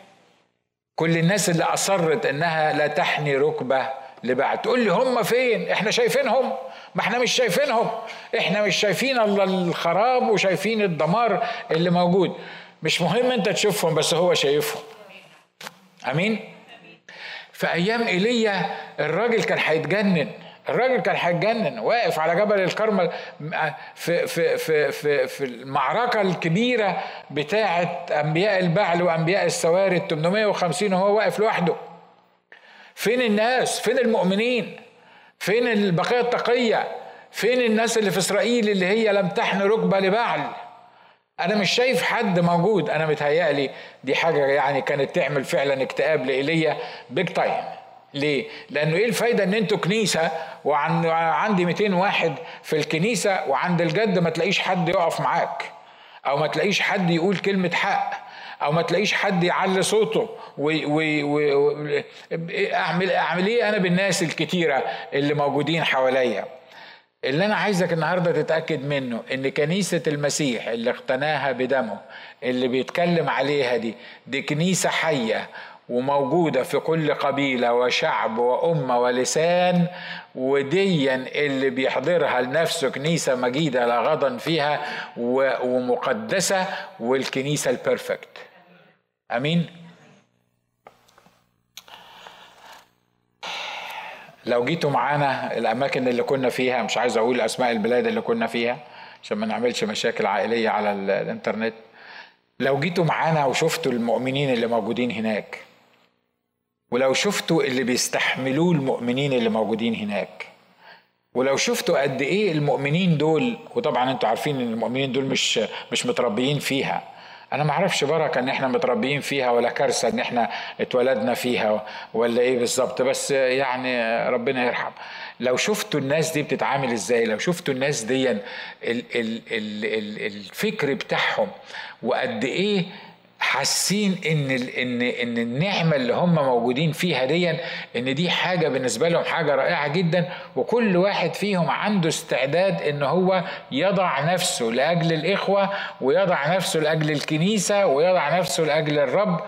كل الناس اللي أصرت إنها لا تحني ركبة لبعد. تقول لي هم فين؟ إحنا شايفينهم. ما إحنا مش شايفينهم. إحنا مش شايفين الخراب وشايفين الدمار اللي موجود. مش مهم انت تشوفهم بس هو شايفهم. امين؟ في أيام ايليا الراجل كان هيتجنن. الراجل كان هيتجنن واقف على جبل الكرمل في في في في في المعركة الكبيرة بتاعه أنبياء البعل وأنبياء السواري 850 وهو واقف لوحده. فين الناس؟ فين المؤمنين؟ فين البقية التقية؟ فين الناس اللي في إسرائيل اللي هي لم تحن ركبة لبعل؟ أنا مش شايف حد موجود. أنا متهيألي دي حاجة يعني كانت تعمل فعلا اكتئاب لإيليا big time ليه؟ لأنه إيه الفايدة إن أنتوا كنيسة وعندي 200 واحد في الكنيسة وعند الجد ما تلاقيش حد يقف معاك أو ما تلاقيش حد يقول كلمة حق. أو ما تلاقيش حد يعلي صوته واعمل اعمل إيه أنا بالناس الكتيرة اللي موجودين حواليا؟ اللي أنا عايزك النهارده تتأكد منه إن كنيسة المسيح اللي اقتناها بدمه اللي بيتكلم عليها دي دي كنيسة حية وموجودة في كل قبيلة وشعب وأمة ولسان وديا اللي بيحضرها لنفسه كنيسة مجيدة لا غضن فيها ومقدسة والكنيسة البرفكت آمين. لو جيتوا معانا الأماكن اللي كنا فيها مش عايز أقول أسماء البلاد اللي كنا فيها عشان ما نعملش مشاكل عائلية على الإنترنت. لو جيتوا معانا وشفتوا المؤمنين اللي موجودين هناك ولو شفتوا اللي بيستحملوه المؤمنين اللي موجودين هناك ولو شفتوا قد إيه المؤمنين دول وطبعا أنتوا عارفين إن المؤمنين دول مش مش متربيين فيها أنا ما أعرفش بركة إن إحنا متربيين فيها ولا كارثة إن إحنا اتولدنا فيها ولا إيه بالظبط بس يعني ربنا يرحم. لو شفتوا الناس دي بتتعامل إزاي لو شفتوا الناس دي الفكر بتاعهم وقد إيه حاسين إن ان إن النعمة اللي هم موجودين فيها دي إن دي حاجة بالنسبة لهم حاجة رائعة جدا وكل واحد فيهم عنده استعداد إن هو يضع نفسه لأجل الإخوة ويضع نفسه لأجل الكنيسة ويضع نفسه لأجل الرب.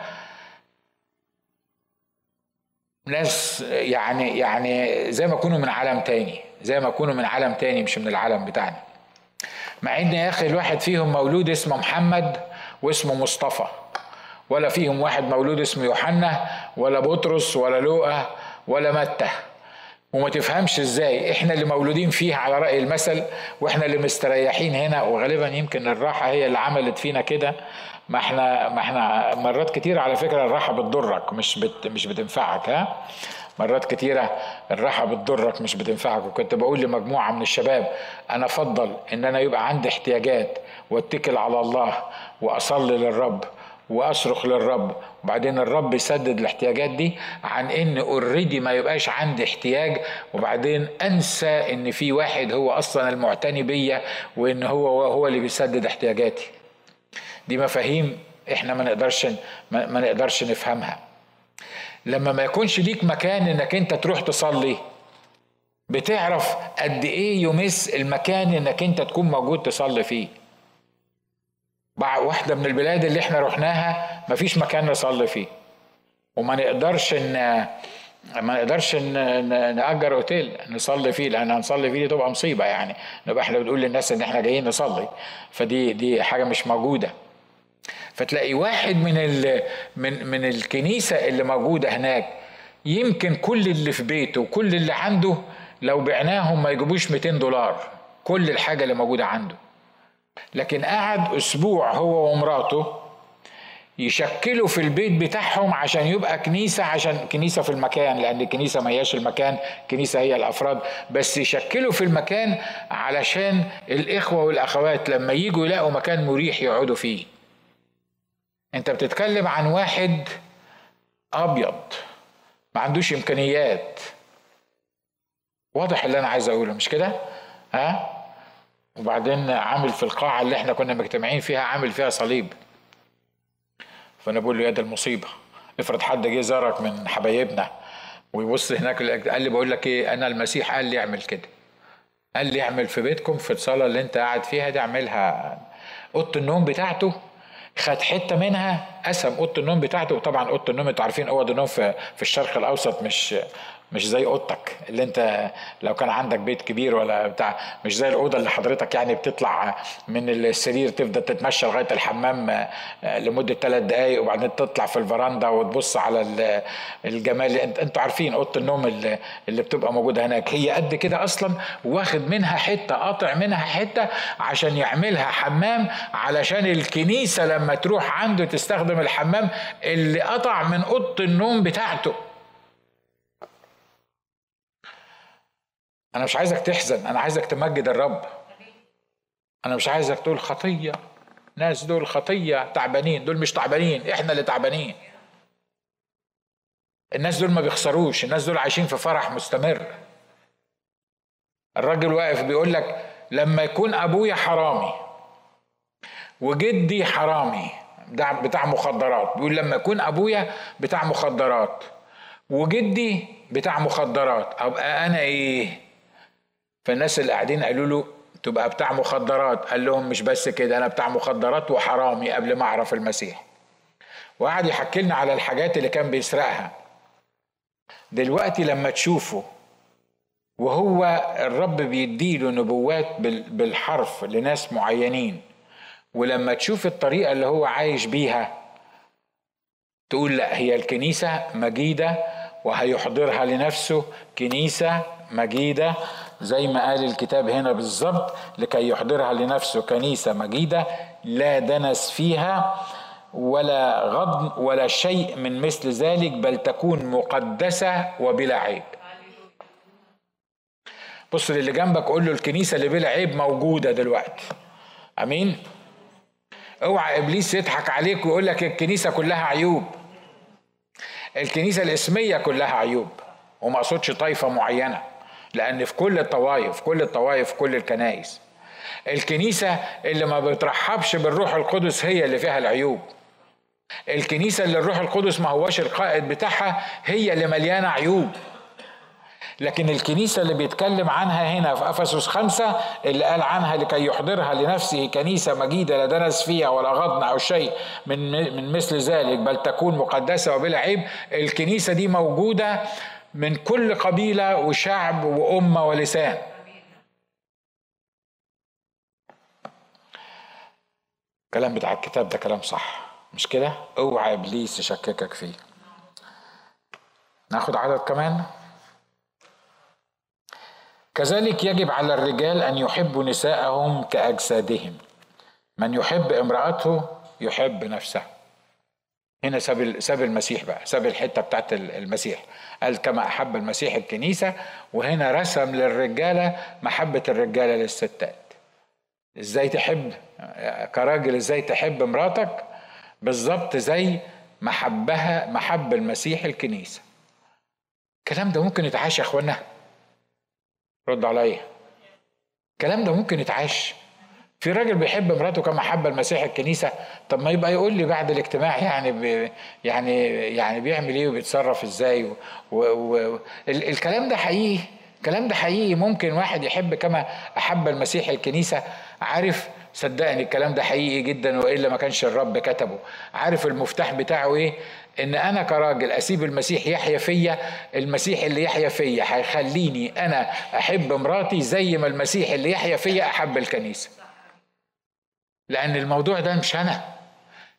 ناس يعني يعني زي ما يكونوا من عالم تاني زي ما يكونوا من عالم تاني مش من العالم بتاعنا. مع إن يا أخي الواحد فيهم مولود اسمه محمد واسمه مصطفى. ولا فيهم واحد مولود اسمه يوحنا ولا بطرس ولا لوقا ولا متى. وما تفهمش إزاي إحنا اللي مولودين فيها على رأي المثل وإحنا اللي مستريحين هنا وغالبا يمكن الراحة هي اللي عملت فينا كده. ما إحنا ما إحنا مرات كتير على فكرة الراحة بتضرك مش بت مش بتنفعك ها؟ مرات كتيرة الراحة بتضرك مش بتنفعك. وكنت بقول لمجموعة من الشباب أنا أفضل إن أنا يبقى عندي احتياجات واتكل على الله وأصلي للرب. وأصرخ للرب. وبعدين الرب يسدد الاحتياجات دي عن إن اوريدي ما يبقاش عندي احتياج وبعدين أنسى إن في واحد هو أصلا المعتني بيا وإن هو هو اللي بيسدد احتياجاتي. دي مفاهيم إحنا ما نقدرش ما نقدرش نفهمها. لما ما يكونش ليك مكان إنك أنت تروح تصلي بتعرف قد إيه يمس المكان إنك أنت تكون موجود تصلي فيه. واحدة من البلاد اللي إحنا رحناها مفيش مكان نصلي فيه. وما نقدرش ان ما نقدرش نأجر أوتيل نصلي فيه لأن هنصلي فيه دي تبقى مصيبة يعني. نبقى إحنا بنقول للناس إن إحنا جايين نصلي. فدي دي حاجة مش موجودة. فتلاقي واحد من ال من من الكنيسة اللي موجودة هناك يمكن كل اللي في بيته وكل اللي عنده لو بعناهم ما يجيبوش 200 دولار. كل الحاجة اللي موجودة عنده. لكن قعد أسبوع هو ومراته يشكلوا في البيت بتاعهم عشان يبقى كنيسة عشان كنيسة في المكان لأن الكنيسة ما هياش المكان كنيسة هي الأفراد بس يشكلوا في المكان علشان الإخوة والأخوات لما يجوا يلاقوا مكان مريح يقعدوا فيه أنت بتتكلم عن واحد أبيض ما عندوش إمكانيات واضح اللي أنا عايز أقوله مش كده؟ ها؟ وبعدين عامل في القاعة اللي إحنا كنا مجتمعين فيها عامل فيها صليب. فأنا بقول له يا ده المصيبة. افرض حد جه زارك من حبايبنا ويبص هناك قال لي بقول لك إيه أنا المسيح قال لي اعمل كده. قال لي اعمل في بيتكم في الصلاة اللي انت قاعد فيها دي اعملها. أوضة النوم بتاعته خد حتة منها قسم أوضة النوم بتاعته. وطبعا أوضة النوم أنتوا عارفين اوض النوم في في الشرق الأوسط مش مش زي اوضتك اللي انت لو كان عندك بيت كبير ولا بتاع مش زي الأوضة اللي حضرتك يعني بتطلع من السرير تفضل تتمشى لغاية الحمام آه، لمدة ثلاث دقائق وبعدين تطلع في الفرندا وتبص على الجمال. أنتوا عارفين أوضة النوم اللي, اللي بتبقى موجودة هناك. هي قد كده أصلا واخد منها حتة قاطع منها حتة عشان يعملها حمام علشان الكنيسة لما تروح عنده تستخدم الحمام اللي قطع من أوضة النوم بتاعته. أنا مش عايزك تحزن أنا عايزك تمجد الرب. أنا مش عايزك تقول خطية. ناس دول خطية تعبانين. دول مش تعبانين إحنا اللي تعبانين. الناس دول ما بيخسروش الناس دول عايشين في فرح مستمر. الراجل واقف بيقول لك لما يكون أبويا حرامي وجدي حرامي بتاع مخدرات. بيقول لما يكون أبويا بتاع مخدرات وجدي بتاع مخدرات أبقى أنا إيه؟ فالناس اللي قاعدين قالوا له تبقى بتاع مخدرات قال لهم مش بس كده أنا بتاع مخدرات وحرامي قبل ما أعرف المسيح. وقعد يحكي لنا على الحاجات اللي كان بيسرقها. دلوقتي لما تشوفه وهو الرب بيديله نبوات بالحرف لناس معينين ولما تشوف الطريقة اللي هو عايش بيها تقول لا هي الكنيسة مجيدة وهيحضرها لنفسه كنيسة مجيدة زي ما قال الكتاب هنا بالظبط لكي يحضرها لنفسه كنيسة مجيدة لا دنس فيها ولا غضن ولا شيء من مثل ذلك بل تكون مقدسة وبلا عيب. بص للي جنبك قول له الكنيسة اللي بلا عيب موجودة دلوقتي. أمين؟ اوعى إبليس يضحك عليك ويقول لك الكنيسة كلها عيوب. الكنيسة الإسمية كلها عيوب وما أقصدش طائفة معينة. لأن في كل الطوائف كل الطوائف كل الكنائس الكنيسة اللي ما بترحبش بالروح القدس هي اللي فيها العيوب. الكنيسة اللي الروح القدس ما هوش القائد بتاعها هي اللي مليانة عيوب. لكن الكنيسة اللي بيتكلم عنها هنا في أفسس خمسة اللي قال عنها لكي يحضرها لنفسه كنيسة مجيدة لا دنس فيها ولا غضن أو شيء من من مثل ذلك بل تكون مقدسة وبلا عيب الكنيسة دي موجودة من كل قبيلة وشعب وأمة ولسان. الكلام بتاع الكتاب ده كلام صح مش كده؟ اوعى إبليس يشككك فيه. ناخد عدد كمان. كذلك يجب على الرجال أن يحبوا نساءهم كأجسادهم. من يحب امرأته يحب نفسه. هنا ساب ساب المسيح بقى ساب الحتة بتاعت المسيح. قال كما أحب المسيح الكنيسة وهنا رسم للرجالة محبة الرجالة للستات. إزاي تحب كراجل إزاي تحب مراتك؟ بالظبط زي محبها محب المسيح الكنيسة. الكلام ده ممكن يتعاش يا اخوانا رد عليا. الكلام ده ممكن يتعاش. في راجل بيحب مراته كما حب المسيح الكنيسة طب ما يبقى يقول لي بعد الاجتماع يعني بي يعني يعني بيعمل إيه وبيتصرف إزاي و و و الكلام ده حقيقي الكلام ده حقيقي. ممكن واحد يحب كما أحب المسيح الكنيسة عارف صدقني الكلام ده حقيقي جدا وإلا ما كانش الرب كتبه. عارف المفتاح بتاعه إيه؟ إن أنا كراجل أسيب المسيح يحيا فيا المسيح اللي يحيا فيا هيخليني أنا أحب مراتي زي ما المسيح اللي يحيا فيا أحب الكنيسة. لأن الموضوع ده مش أنا.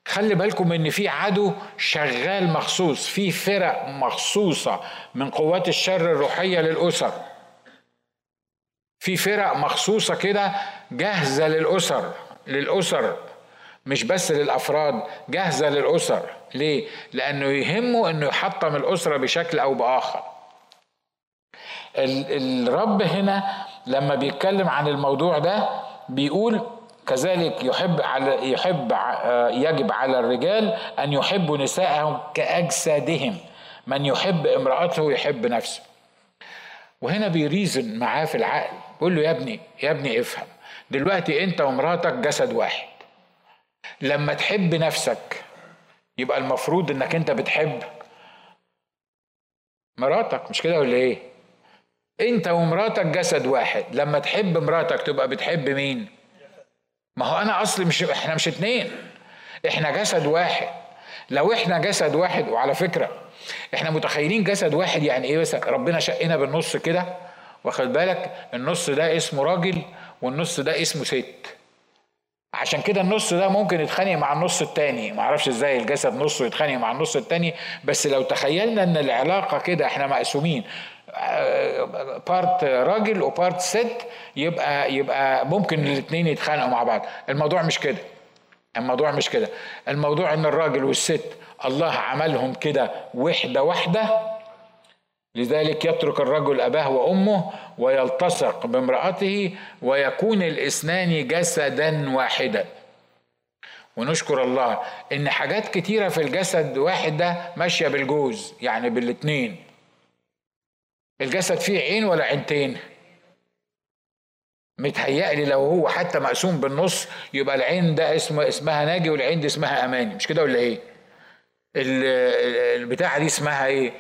خلي بالكم إن في عدو شغال مخصوص في فرق مخصوصة من قوات الشر الروحية للأسر. في فرق مخصوصة كده جاهزة للأسر للأسر مش بس للأفراد جاهزة للأسر. ليه؟ لأنه يهمه إنه يحطم الأسرة بشكل أو بآخر. الرب هنا لما بيتكلم عن الموضوع ده بيقول كذلك يحب على يحب يجب على الرجال أن يحبوا نساءهم كأجسادهم. من يحب امرأته يحب نفسه. وهنا بيريزن معاه في العقل. بيقول له يا ابني يا ابني افهم. دلوقتي انت ومراتك جسد واحد. لما تحب نفسك يبقى المفروض انك انت بتحب مراتك. مش كده ولا إيه؟ انت ومراتك جسد واحد. لما تحب مراتك تبقى بتحب مين؟ ما هو أنا أصلي مش إحنا مش اتنين. إحنا جسد واحد. لو إحنا جسد واحد وعلى فكرة إحنا متخيلين جسد واحد يعني إيه بس؟ ربنا شقنا بالنص كده. واخد بالك؟ النص ده اسمه راجل والنص ده اسمه ست. عشان كده النص ده ممكن يتخانق مع النص التاني. معرفش إزاي الجسد نصه يتخانق مع النص التاني بس لو تخيلنا إن العلاقة كده إحنا مقسومين. part راجل و part ست يبقى يبقى ممكن الاثنين يتخانقوا مع بعض. الموضوع مش كده. الموضوع مش كده. الموضوع إن الراجل والست الله عملهم كده وحدة واحدة لذلك يترك الرجل أباه وأمه ويلتصق بامرأته ويكون الإثنان جسدا واحدا. ونشكر الله إن حاجات كتيرة في الجسد واحد ده ماشية بالجوز يعني بالاتنين. الجسد فيه عين ولا عينتين؟ متهيألي لو هو حتى مقسوم بالنص يبقى العين ده اسمه اسمها ناجي والعين دي اسمها أماني. مش كده ولا إيه؟ البتاعة دي اسمها إيه؟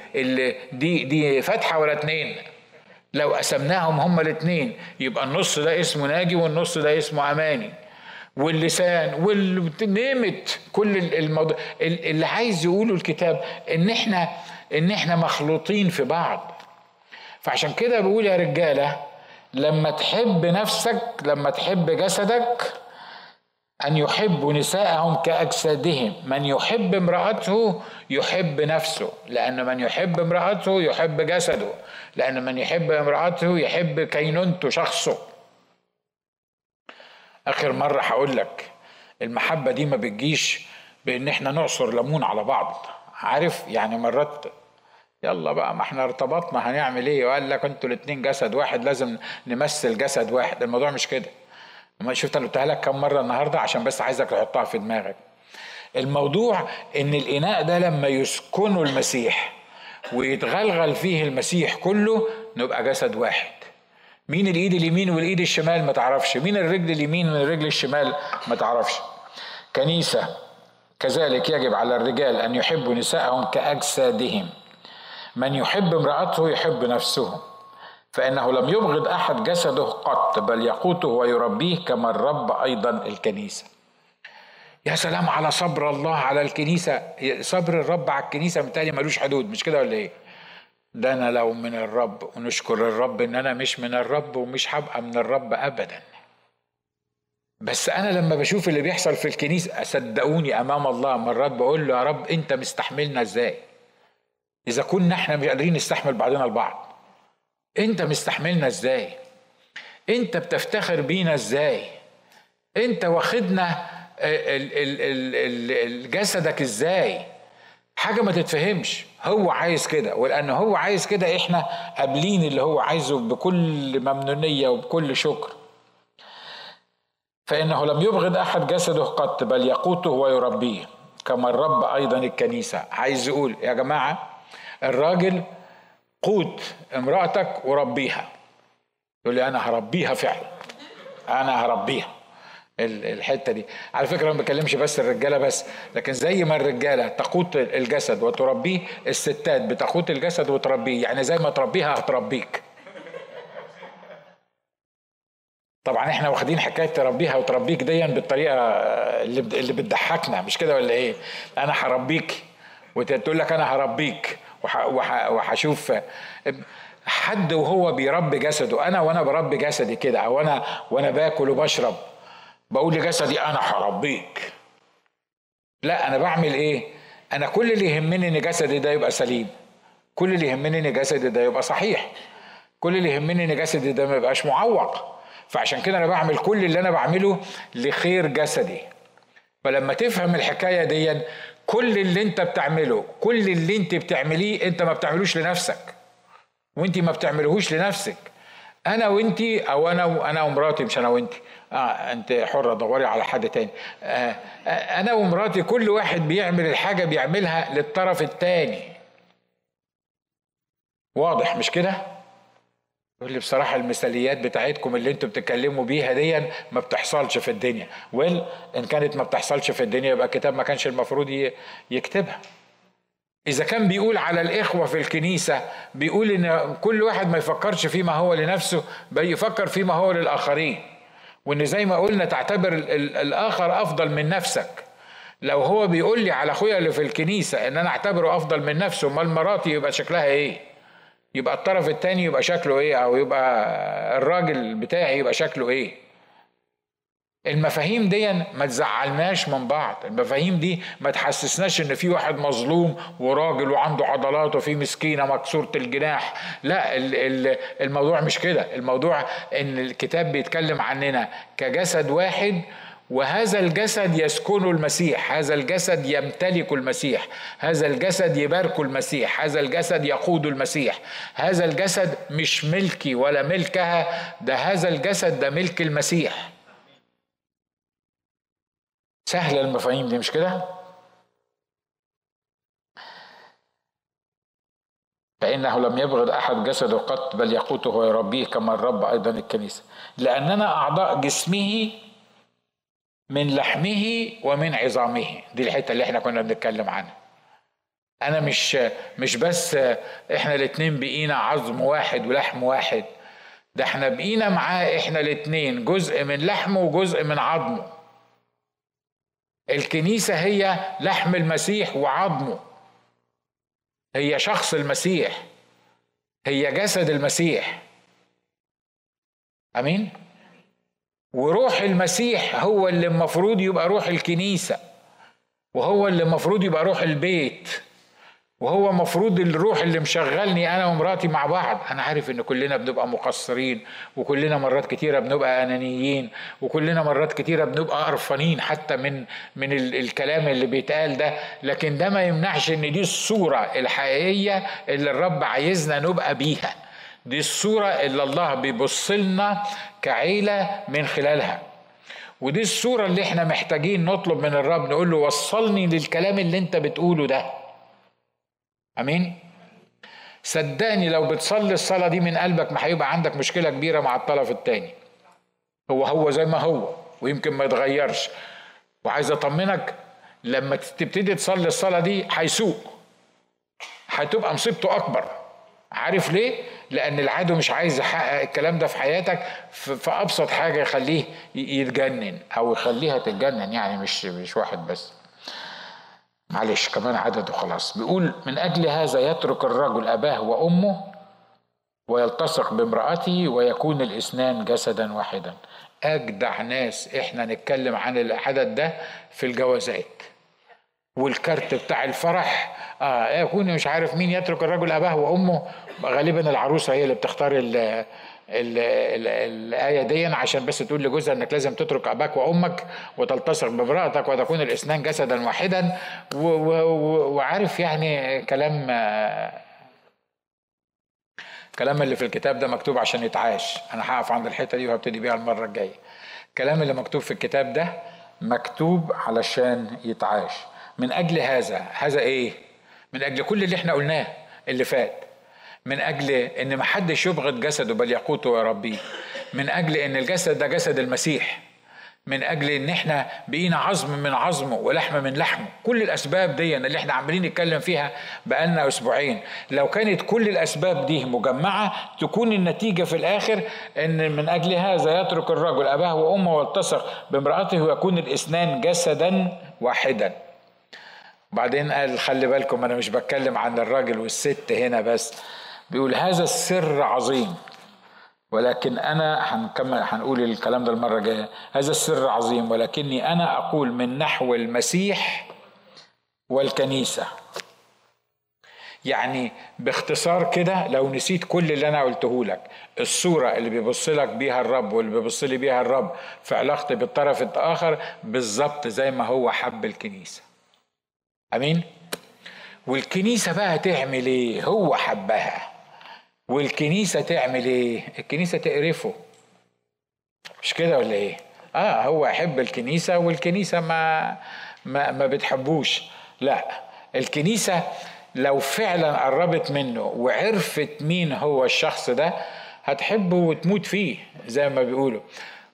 دي دي فتحة ولا اتنين؟ لو قسمناهم هما الاثنين يبقى النص ده اسمه ناجي والنص ده اسمه أماني. واللسان والنمت كل الموضوع اللي عايز يقوله الكتاب إن إحنا إن إحنا مخلوطين في بعض. فعشان كده بقول يا رجالة لما تحب نفسك لما تحب جسدك أن يحبوا نساءهم كأجسادهم. من يحب امرأته يحب نفسه لأن من يحب امرأته يحب جسده لأن من يحب امرأته يحب كينونته شخصه. آخر مرة هقول لك المحبة دي ما بتجيش بإن إحنا نعصر ليمون على بعض. عارف يعني مرات يلا بقى ما إحنا ارتبطنا هنعمل إيه؟ وقال لك أنتوا الاتنين جسد واحد لازم نمثل جسد واحد. الموضوع مش كده. شفت أنا قلتها لك كم مرة النهارده عشان بس عايزك تحطها في دماغك. الموضوع إن الإناء ده لما يسكنه المسيح ويتغلغل فيه المسيح كله نبقى جسد واحد. مين الإيد اليمين والإيد الشمال ما تعرفش. مين الرجل اليمين من الرجل الشمال ما تعرفش. كنيسة كذلك يجب على الرجال أن يحبوا نساءهم كأجسادهم. من يحب امرأته يحب نفسه فإنه لم يبغض أحد جسده قط بل يقوته ويربيه كما الرب أيضا الكنيسة يا سلام على صبر الله على الكنيسة صبر الرب على الكنيسة متهيألي ملوش حدود مش كده ولا إيه؟ ده أنا لو من الرب ونشكر الرب إن أنا مش من الرب ومش هبقى من الرب أبدا بس أنا لما بشوف اللي بيحصل في الكنيسة صدقوني أمام الله مرات بقول له يا رب أنت مستحملنا إزاي؟ إذا كنا إحنا مش قادرين نستحمل بعضنا البعض أنت مستحملنا إزاي؟ أنت بتفتخر بينا إزاي؟ أنت واخدنا جسدك إزاي؟ حاجة ما تتفهمش هو عايز كده ولأن هو عايز كده إحنا قابلين اللي هو عايزه بكل ممنونية وبكل شكر فإنه لم يبغض أحد جسده قط بل يقوته ويربيه كما الرب أيضا الكنيسة عايز يقول يا جماعة الراجل قوت امرأتك وربيها. يقول لي أنا هربيها فعلا. أنا هربيها. الحتة دي. على فكرة ما بكلمش بس الرجالة بس لكن زي ما الرجالة تقوت الجسد وتربيه الستات بتقوت الجسد وتربيه. يعني زي ما تربيها هتربيك. طبعا إحنا واخدين حكاية تربيها وتربيك ديا بالطريقة اللي اللي بتضحكنا مش كده ولا إيه؟ أنا هربيك. وتقول لك أنا هربيك. وهشوف حد وهو بيربي جسده. أنا وأنا بربي جسدي كده أو أنا وأنا باكل وبشرب بقول لجسدي أنا هربيك. لا أنا بعمل إيه؟ أنا كل اللي يهمني إن جسدي ده يبقى سليم كل اللي يهمني إن جسدي ده يبقى صحيح كل اللي يهمني إن جسدي ده ما يبقاش معوق. فعشان كده أنا بعمل كل اللي أنا بعمله لخير جسدي. فلما تفهم الحكاية دي كل اللي انت بتعمله كل اللي انت بتعمليه انت ما بتعملوش لنفسك. وانت ما بتعملهوش لنفسك. أنا وانت أو أنا أنا ومراتي مش أنا وانت. آه انت حرة دوري على حد تاني. آه أنا ومراتي كل واحد بيعمل الحاجة بيعملها للطرف التاني. واضح مش كده؟ يقول لي بصراحة المثاليات بتاعتكم اللي أنتوا بتتكلموا بيها دي ما بتحصلش في الدنيا. ويل إن كانت ما بتحصلش في الدنيا يبقى الكتاب ما كانش المفروض يكتبها. إذا كان بيقول على الإخوة في الكنيسة بيقول إن كل واحد ما يفكرش فيما هو لنفسه بل يفكر فيما هو للآخرين. وإن زي ما قلنا تعتبر الآخر أفضل من نفسك. لو هو بيقول لي على أخويا اللي في الكنيسة إن أنا أعتبره أفضل من نفسه أمال مراتي يبقى شكلها إيه؟ يبقى الطرف التاني يبقى شكله إيه؟ أو يبقى الراجل بتاعي يبقى شكله إيه؟ المفاهيم دي ما تزعلناش من بعض. المفاهيم دي ما تحسسناش إن في واحد مظلوم وراجل وعنده عضلات وفي مسكينة مكسورة الجناح. لا الموضوع مش كده. الموضوع إن الكتاب بيتكلم عننا كجسد واحد وهذا الجسد يسكن المسيح هذا الجسد يمتلك المسيح هذا الجسد يبارك المسيح هذا الجسد يقود المسيح هذا الجسد مش ملكي ولا ملكها ده هذا الجسد ده ملك المسيح. سهلة المفاهيم دي مش كده؟ فإنه لم يبغض أحد جسده قط بل يقوته ويربيه كما الرب أيضا الكنيسة. لأننا أعضاء جسمه من لحمه ومن عظامه. دي الحتة اللي إحنا كنا بنتكلم عنها. أنا مش مش بس إحنا الاتنين بقينا عظم واحد ولحم واحد. ده إحنا بقينا معاه إحنا الاتنين جزء من لحمه وجزء من عظمه. الكنيسة هي لحم المسيح وعظمه. هي شخص المسيح. هي جسد المسيح. أمين؟ وروح المسيح هو اللي المفروض يبقى روح الكنيسة وهو اللي المفروض يبقى روح البيت وهو مفروض الروح اللي مشغلني أنا ومراتي مع بعض. أنا عارف إن كلنا بنبقى مقصرين وكلنا مرات كتيرة بنبقى أنانيين وكلنا مرات كتيرة بنبقى قرفانين حتى من من الكلام اللي بيتقال ده. لكن ده ما يمنعش إن دي الصورة الحقيقية اللي الرب عايزنا نبقى بيها. دي الصورة اللي الله بيبص لنا كعيلة من خلالها. ودي الصورة اللي إحنا محتاجين نطلب من الرب نقول له وصلني للكلام اللي انت بتقوله ده. آمين؟ صدقني لو بتصلي الصلاة دي من قلبك ما هيبقى عندك مشكلة كبيرة مع الطرف التاني. هو هو زي ما هو ويمكن ما يتغيرش. وعايز أطمنك لما تبتدي تصلي الصلاة دي هيسوق هتبقى مصيبته أكبر. عارف ليه؟ لأن العدو مش عايز يحقق الكلام ده في حياتك في أبسط حاجة يخليه يتجنن أو يخليها تتجنن يعني مش مش واحد بس. معلش كمان عدد وخلاص بيقول من أجل هذا يترك الرجل أباه وأمه ويلتصق بامرأته ويكون الإثنان جسدا واحدا. أجدع ناس إحنا نتكلم عن العدد ده في الجوازات. والكارت بتاع الفرح. آه يكون مش عارف مين يترك الرجل أباه وأمه. غالبا العروسة هي اللي بتختار الآية دي عشان بس تقول لجوزها إنك لازم تترك أباك وأمك وتلتصق بامرأتك وتكون الاثنان جسدا واحدا. وعارف يعني كلام كلام اللي في الكتاب ده مكتوب عشان يتعاش أنا هقف عند الحتة دي وهبتدي بيها المرة الجاية. الكلام اللي مكتوب في الكتاب ده مكتوب علشان يتعاش من أجل هذا هذا إيه؟ من أجل كل اللي إحنا قلناه اللي فات. من أجل إن محدش يبغض جسده بل يقوته ويربيه من أجل إن الجسد ده جسد المسيح. من أجل إن إحنا بقينا عظم من عظمه ولحم من لحمه. كل الأسباب دي اللي إحنا عمالين نتكلم فيها بقالنا أسبوعين. لو كانت كل الأسباب دي مجمعة تكون النتيجة في الآخر إن من أجل هذا يترك الرجل أباه وأمه والتصق بامرأته ويكون الإثنان جسدا واحدا. بعدين قال خلي بالكم أنا مش بتكلم عن الراجل والست هنا بس بيقول هذا السر عظيم. ولكن أنا هنكمل هنقول الكلام ده المرة الجاية. هذا السر عظيم ولكني أنا أقول من نحو المسيح والكنيسة. يعني باختصار كده لو نسيت كل اللي أنا قلته لك الصورة اللي بيبص لك بيها الرب واللي بيبص لي بيها الرب في علاقتي بالطرف الآخر بالظبط زي ما هو حب الكنيسة. أمين. والكنيسة بقى تعمل إيه؟ هو حبها. والكنيسة تعمل إيه؟ الكنيسة تقرفه. مش كده ولا إيه؟ آه هو يحب الكنيسة والكنيسة ما ما ما بتحبوش. لا الكنيسة لو فعلا قربت منه وعرفت مين هو الشخص ده هتحبه وتموت فيه زي ما بيقولوا.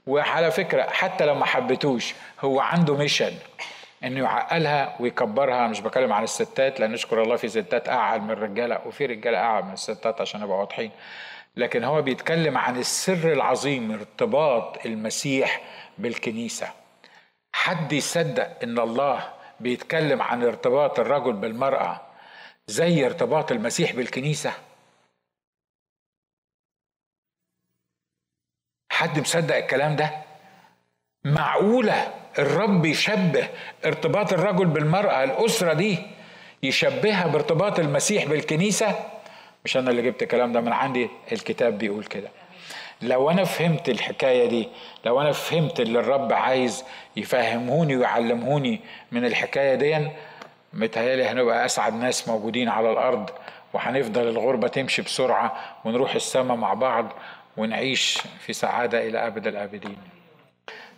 وعلى فكرة حتى لو ما حبتوش هو عنده ميشن. إنه يعقلها ويكبرها. مش بكلم عن الستات لأن نشكر الله في ستات أعقل من الرجاله وفي رجالة أعقل من الستات عشان نبقى واضحين. لكن هو بيتكلم عن السر العظيم ارتباط المسيح بالكنيسة. حد يصدق إن الله بيتكلم عن ارتباط الرجل بالمرأة زي ارتباط المسيح بالكنيسة؟ حد مصدق الكلام ده؟ معقولة الرب يشبه ارتباط الرجل بالمرأة الأسرة دي يشبهها بارتباط المسيح بالكنيسة. مش أنا اللي جبت الكلام ده من عندي الكتاب بيقول كده. لو أنا فهمت الحكاية دي لو أنا فهمت اللي الرب عايز يفهمهوني ويعلمهوني من الحكاية دي متهيألي هنبقى أسعد ناس موجودين على الأرض وهنفضل الغربة تمشي بسرعة ونروح السماء مع بعض ونعيش في سعادة إلى أبد الآبدين.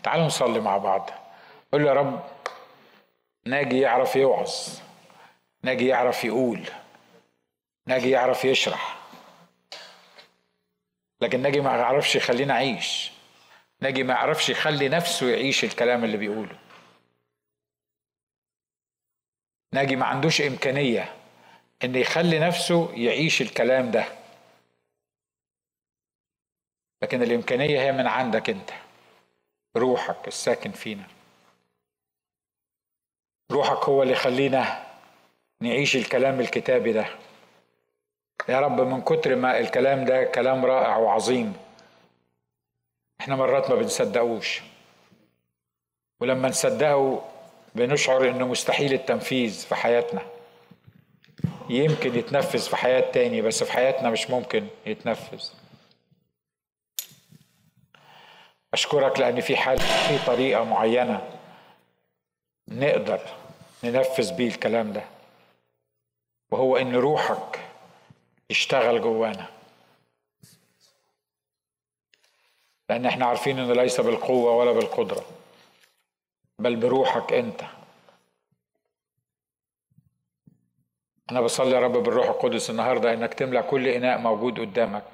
تعالوا نصلي مع بعض. قول له يا رب ناجي يعرف يوعظ ناجي يعرف يقول ناجي يعرف يشرح. لكن ناجي ما يعرفش يخلينا أعيش. ناجي ما يعرفش يخلي نفسه يعيش الكلام اللي بيقوله. ناجي ما عندوش إمكانية إن يخلي نفسه يعيش الكلام ده. لكن الإمكانية هي من عندك أنت روحك الساكن فينا. روحك هو اللي يخلينا نعيش الكلام الكتابي ده. يا رب من كتر ما الكلام ده كلام رائع وعظيم إحنا مرات ما بنصدقوش. ولما نصدقه بنشعر إنه مستحيل التنفيذ في حياتنا. يمكن يتنفذ في حياة تاني بس في حياتنا مش ممكن يتنفذ. أشكرك لأن في حال في طريقة معينة نقدر ننفذ بيه الكلام ده. وهو إن روحك يشتغل جوانا. لأن إحنا عارفين إنه ليس بالقوة ولا بالقدرة بل بروحك أنت. أنا بصلي يا رب بالروح القدس النهاردة إنك تملأ كل إناء موجود قدامك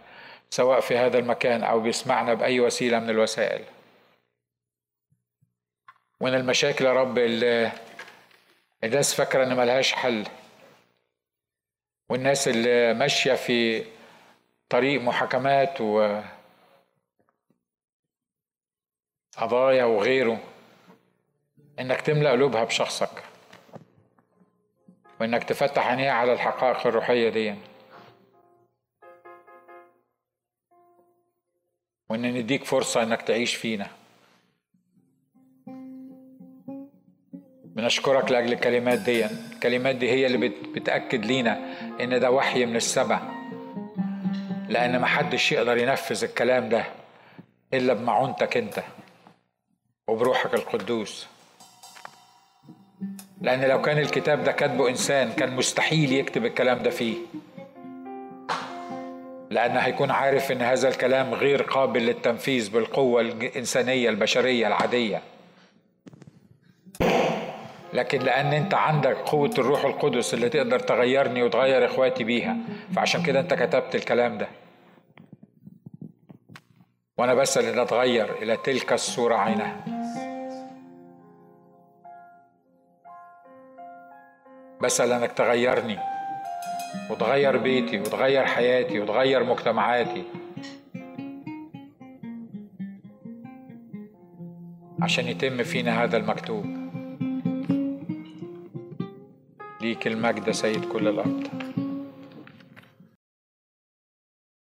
سواء في هذا المكان أو بيسمعنا بأي وسيلة من الوسائل. وإن المشاكل يا رب اللي الناس فاكرة إن ملهاش حل. والناس اللي ماشية في طريق محاكمات و قضايا وغيره إنك تملأ قلوبها بشخصك. وإنك تفتح عينيها على الحقائق الروحية دي. وإن نديك فرصة إنك تعيش فينا. بنشكرك لأجل الكلمات دي. الكلمات دي هي اللي بتأكد لينا إن ده وحي من السماء. لأن محدش يقدر ينفذ الكلام ده إلا بمعونتك أنت وبروحك القدوس. لأن لو كان الكتاب ده كاتبه إنسان كان مستحيل يكتب الكلام ده فيه. لأنه هيكون عارف إن هذا الكلام غير قابل للتنفيذ بالقوة الإنسانية البشرية العادية. لكن لأن أنت عندك قوة الروح القدس اللي تقدر تغيرني وتغير إخواتي بيها فعشان كده أنت كتبت الكلام ده. وأنا بسأل إن أتغير إلى تلك الصورة عينها. بسأل أنك تغيرني وتغير بيتي وتغير حياتي وتغير مجتمعاتي. عشان يتم فينا هذا المكتوب. ليك المجد سيد كل الأرض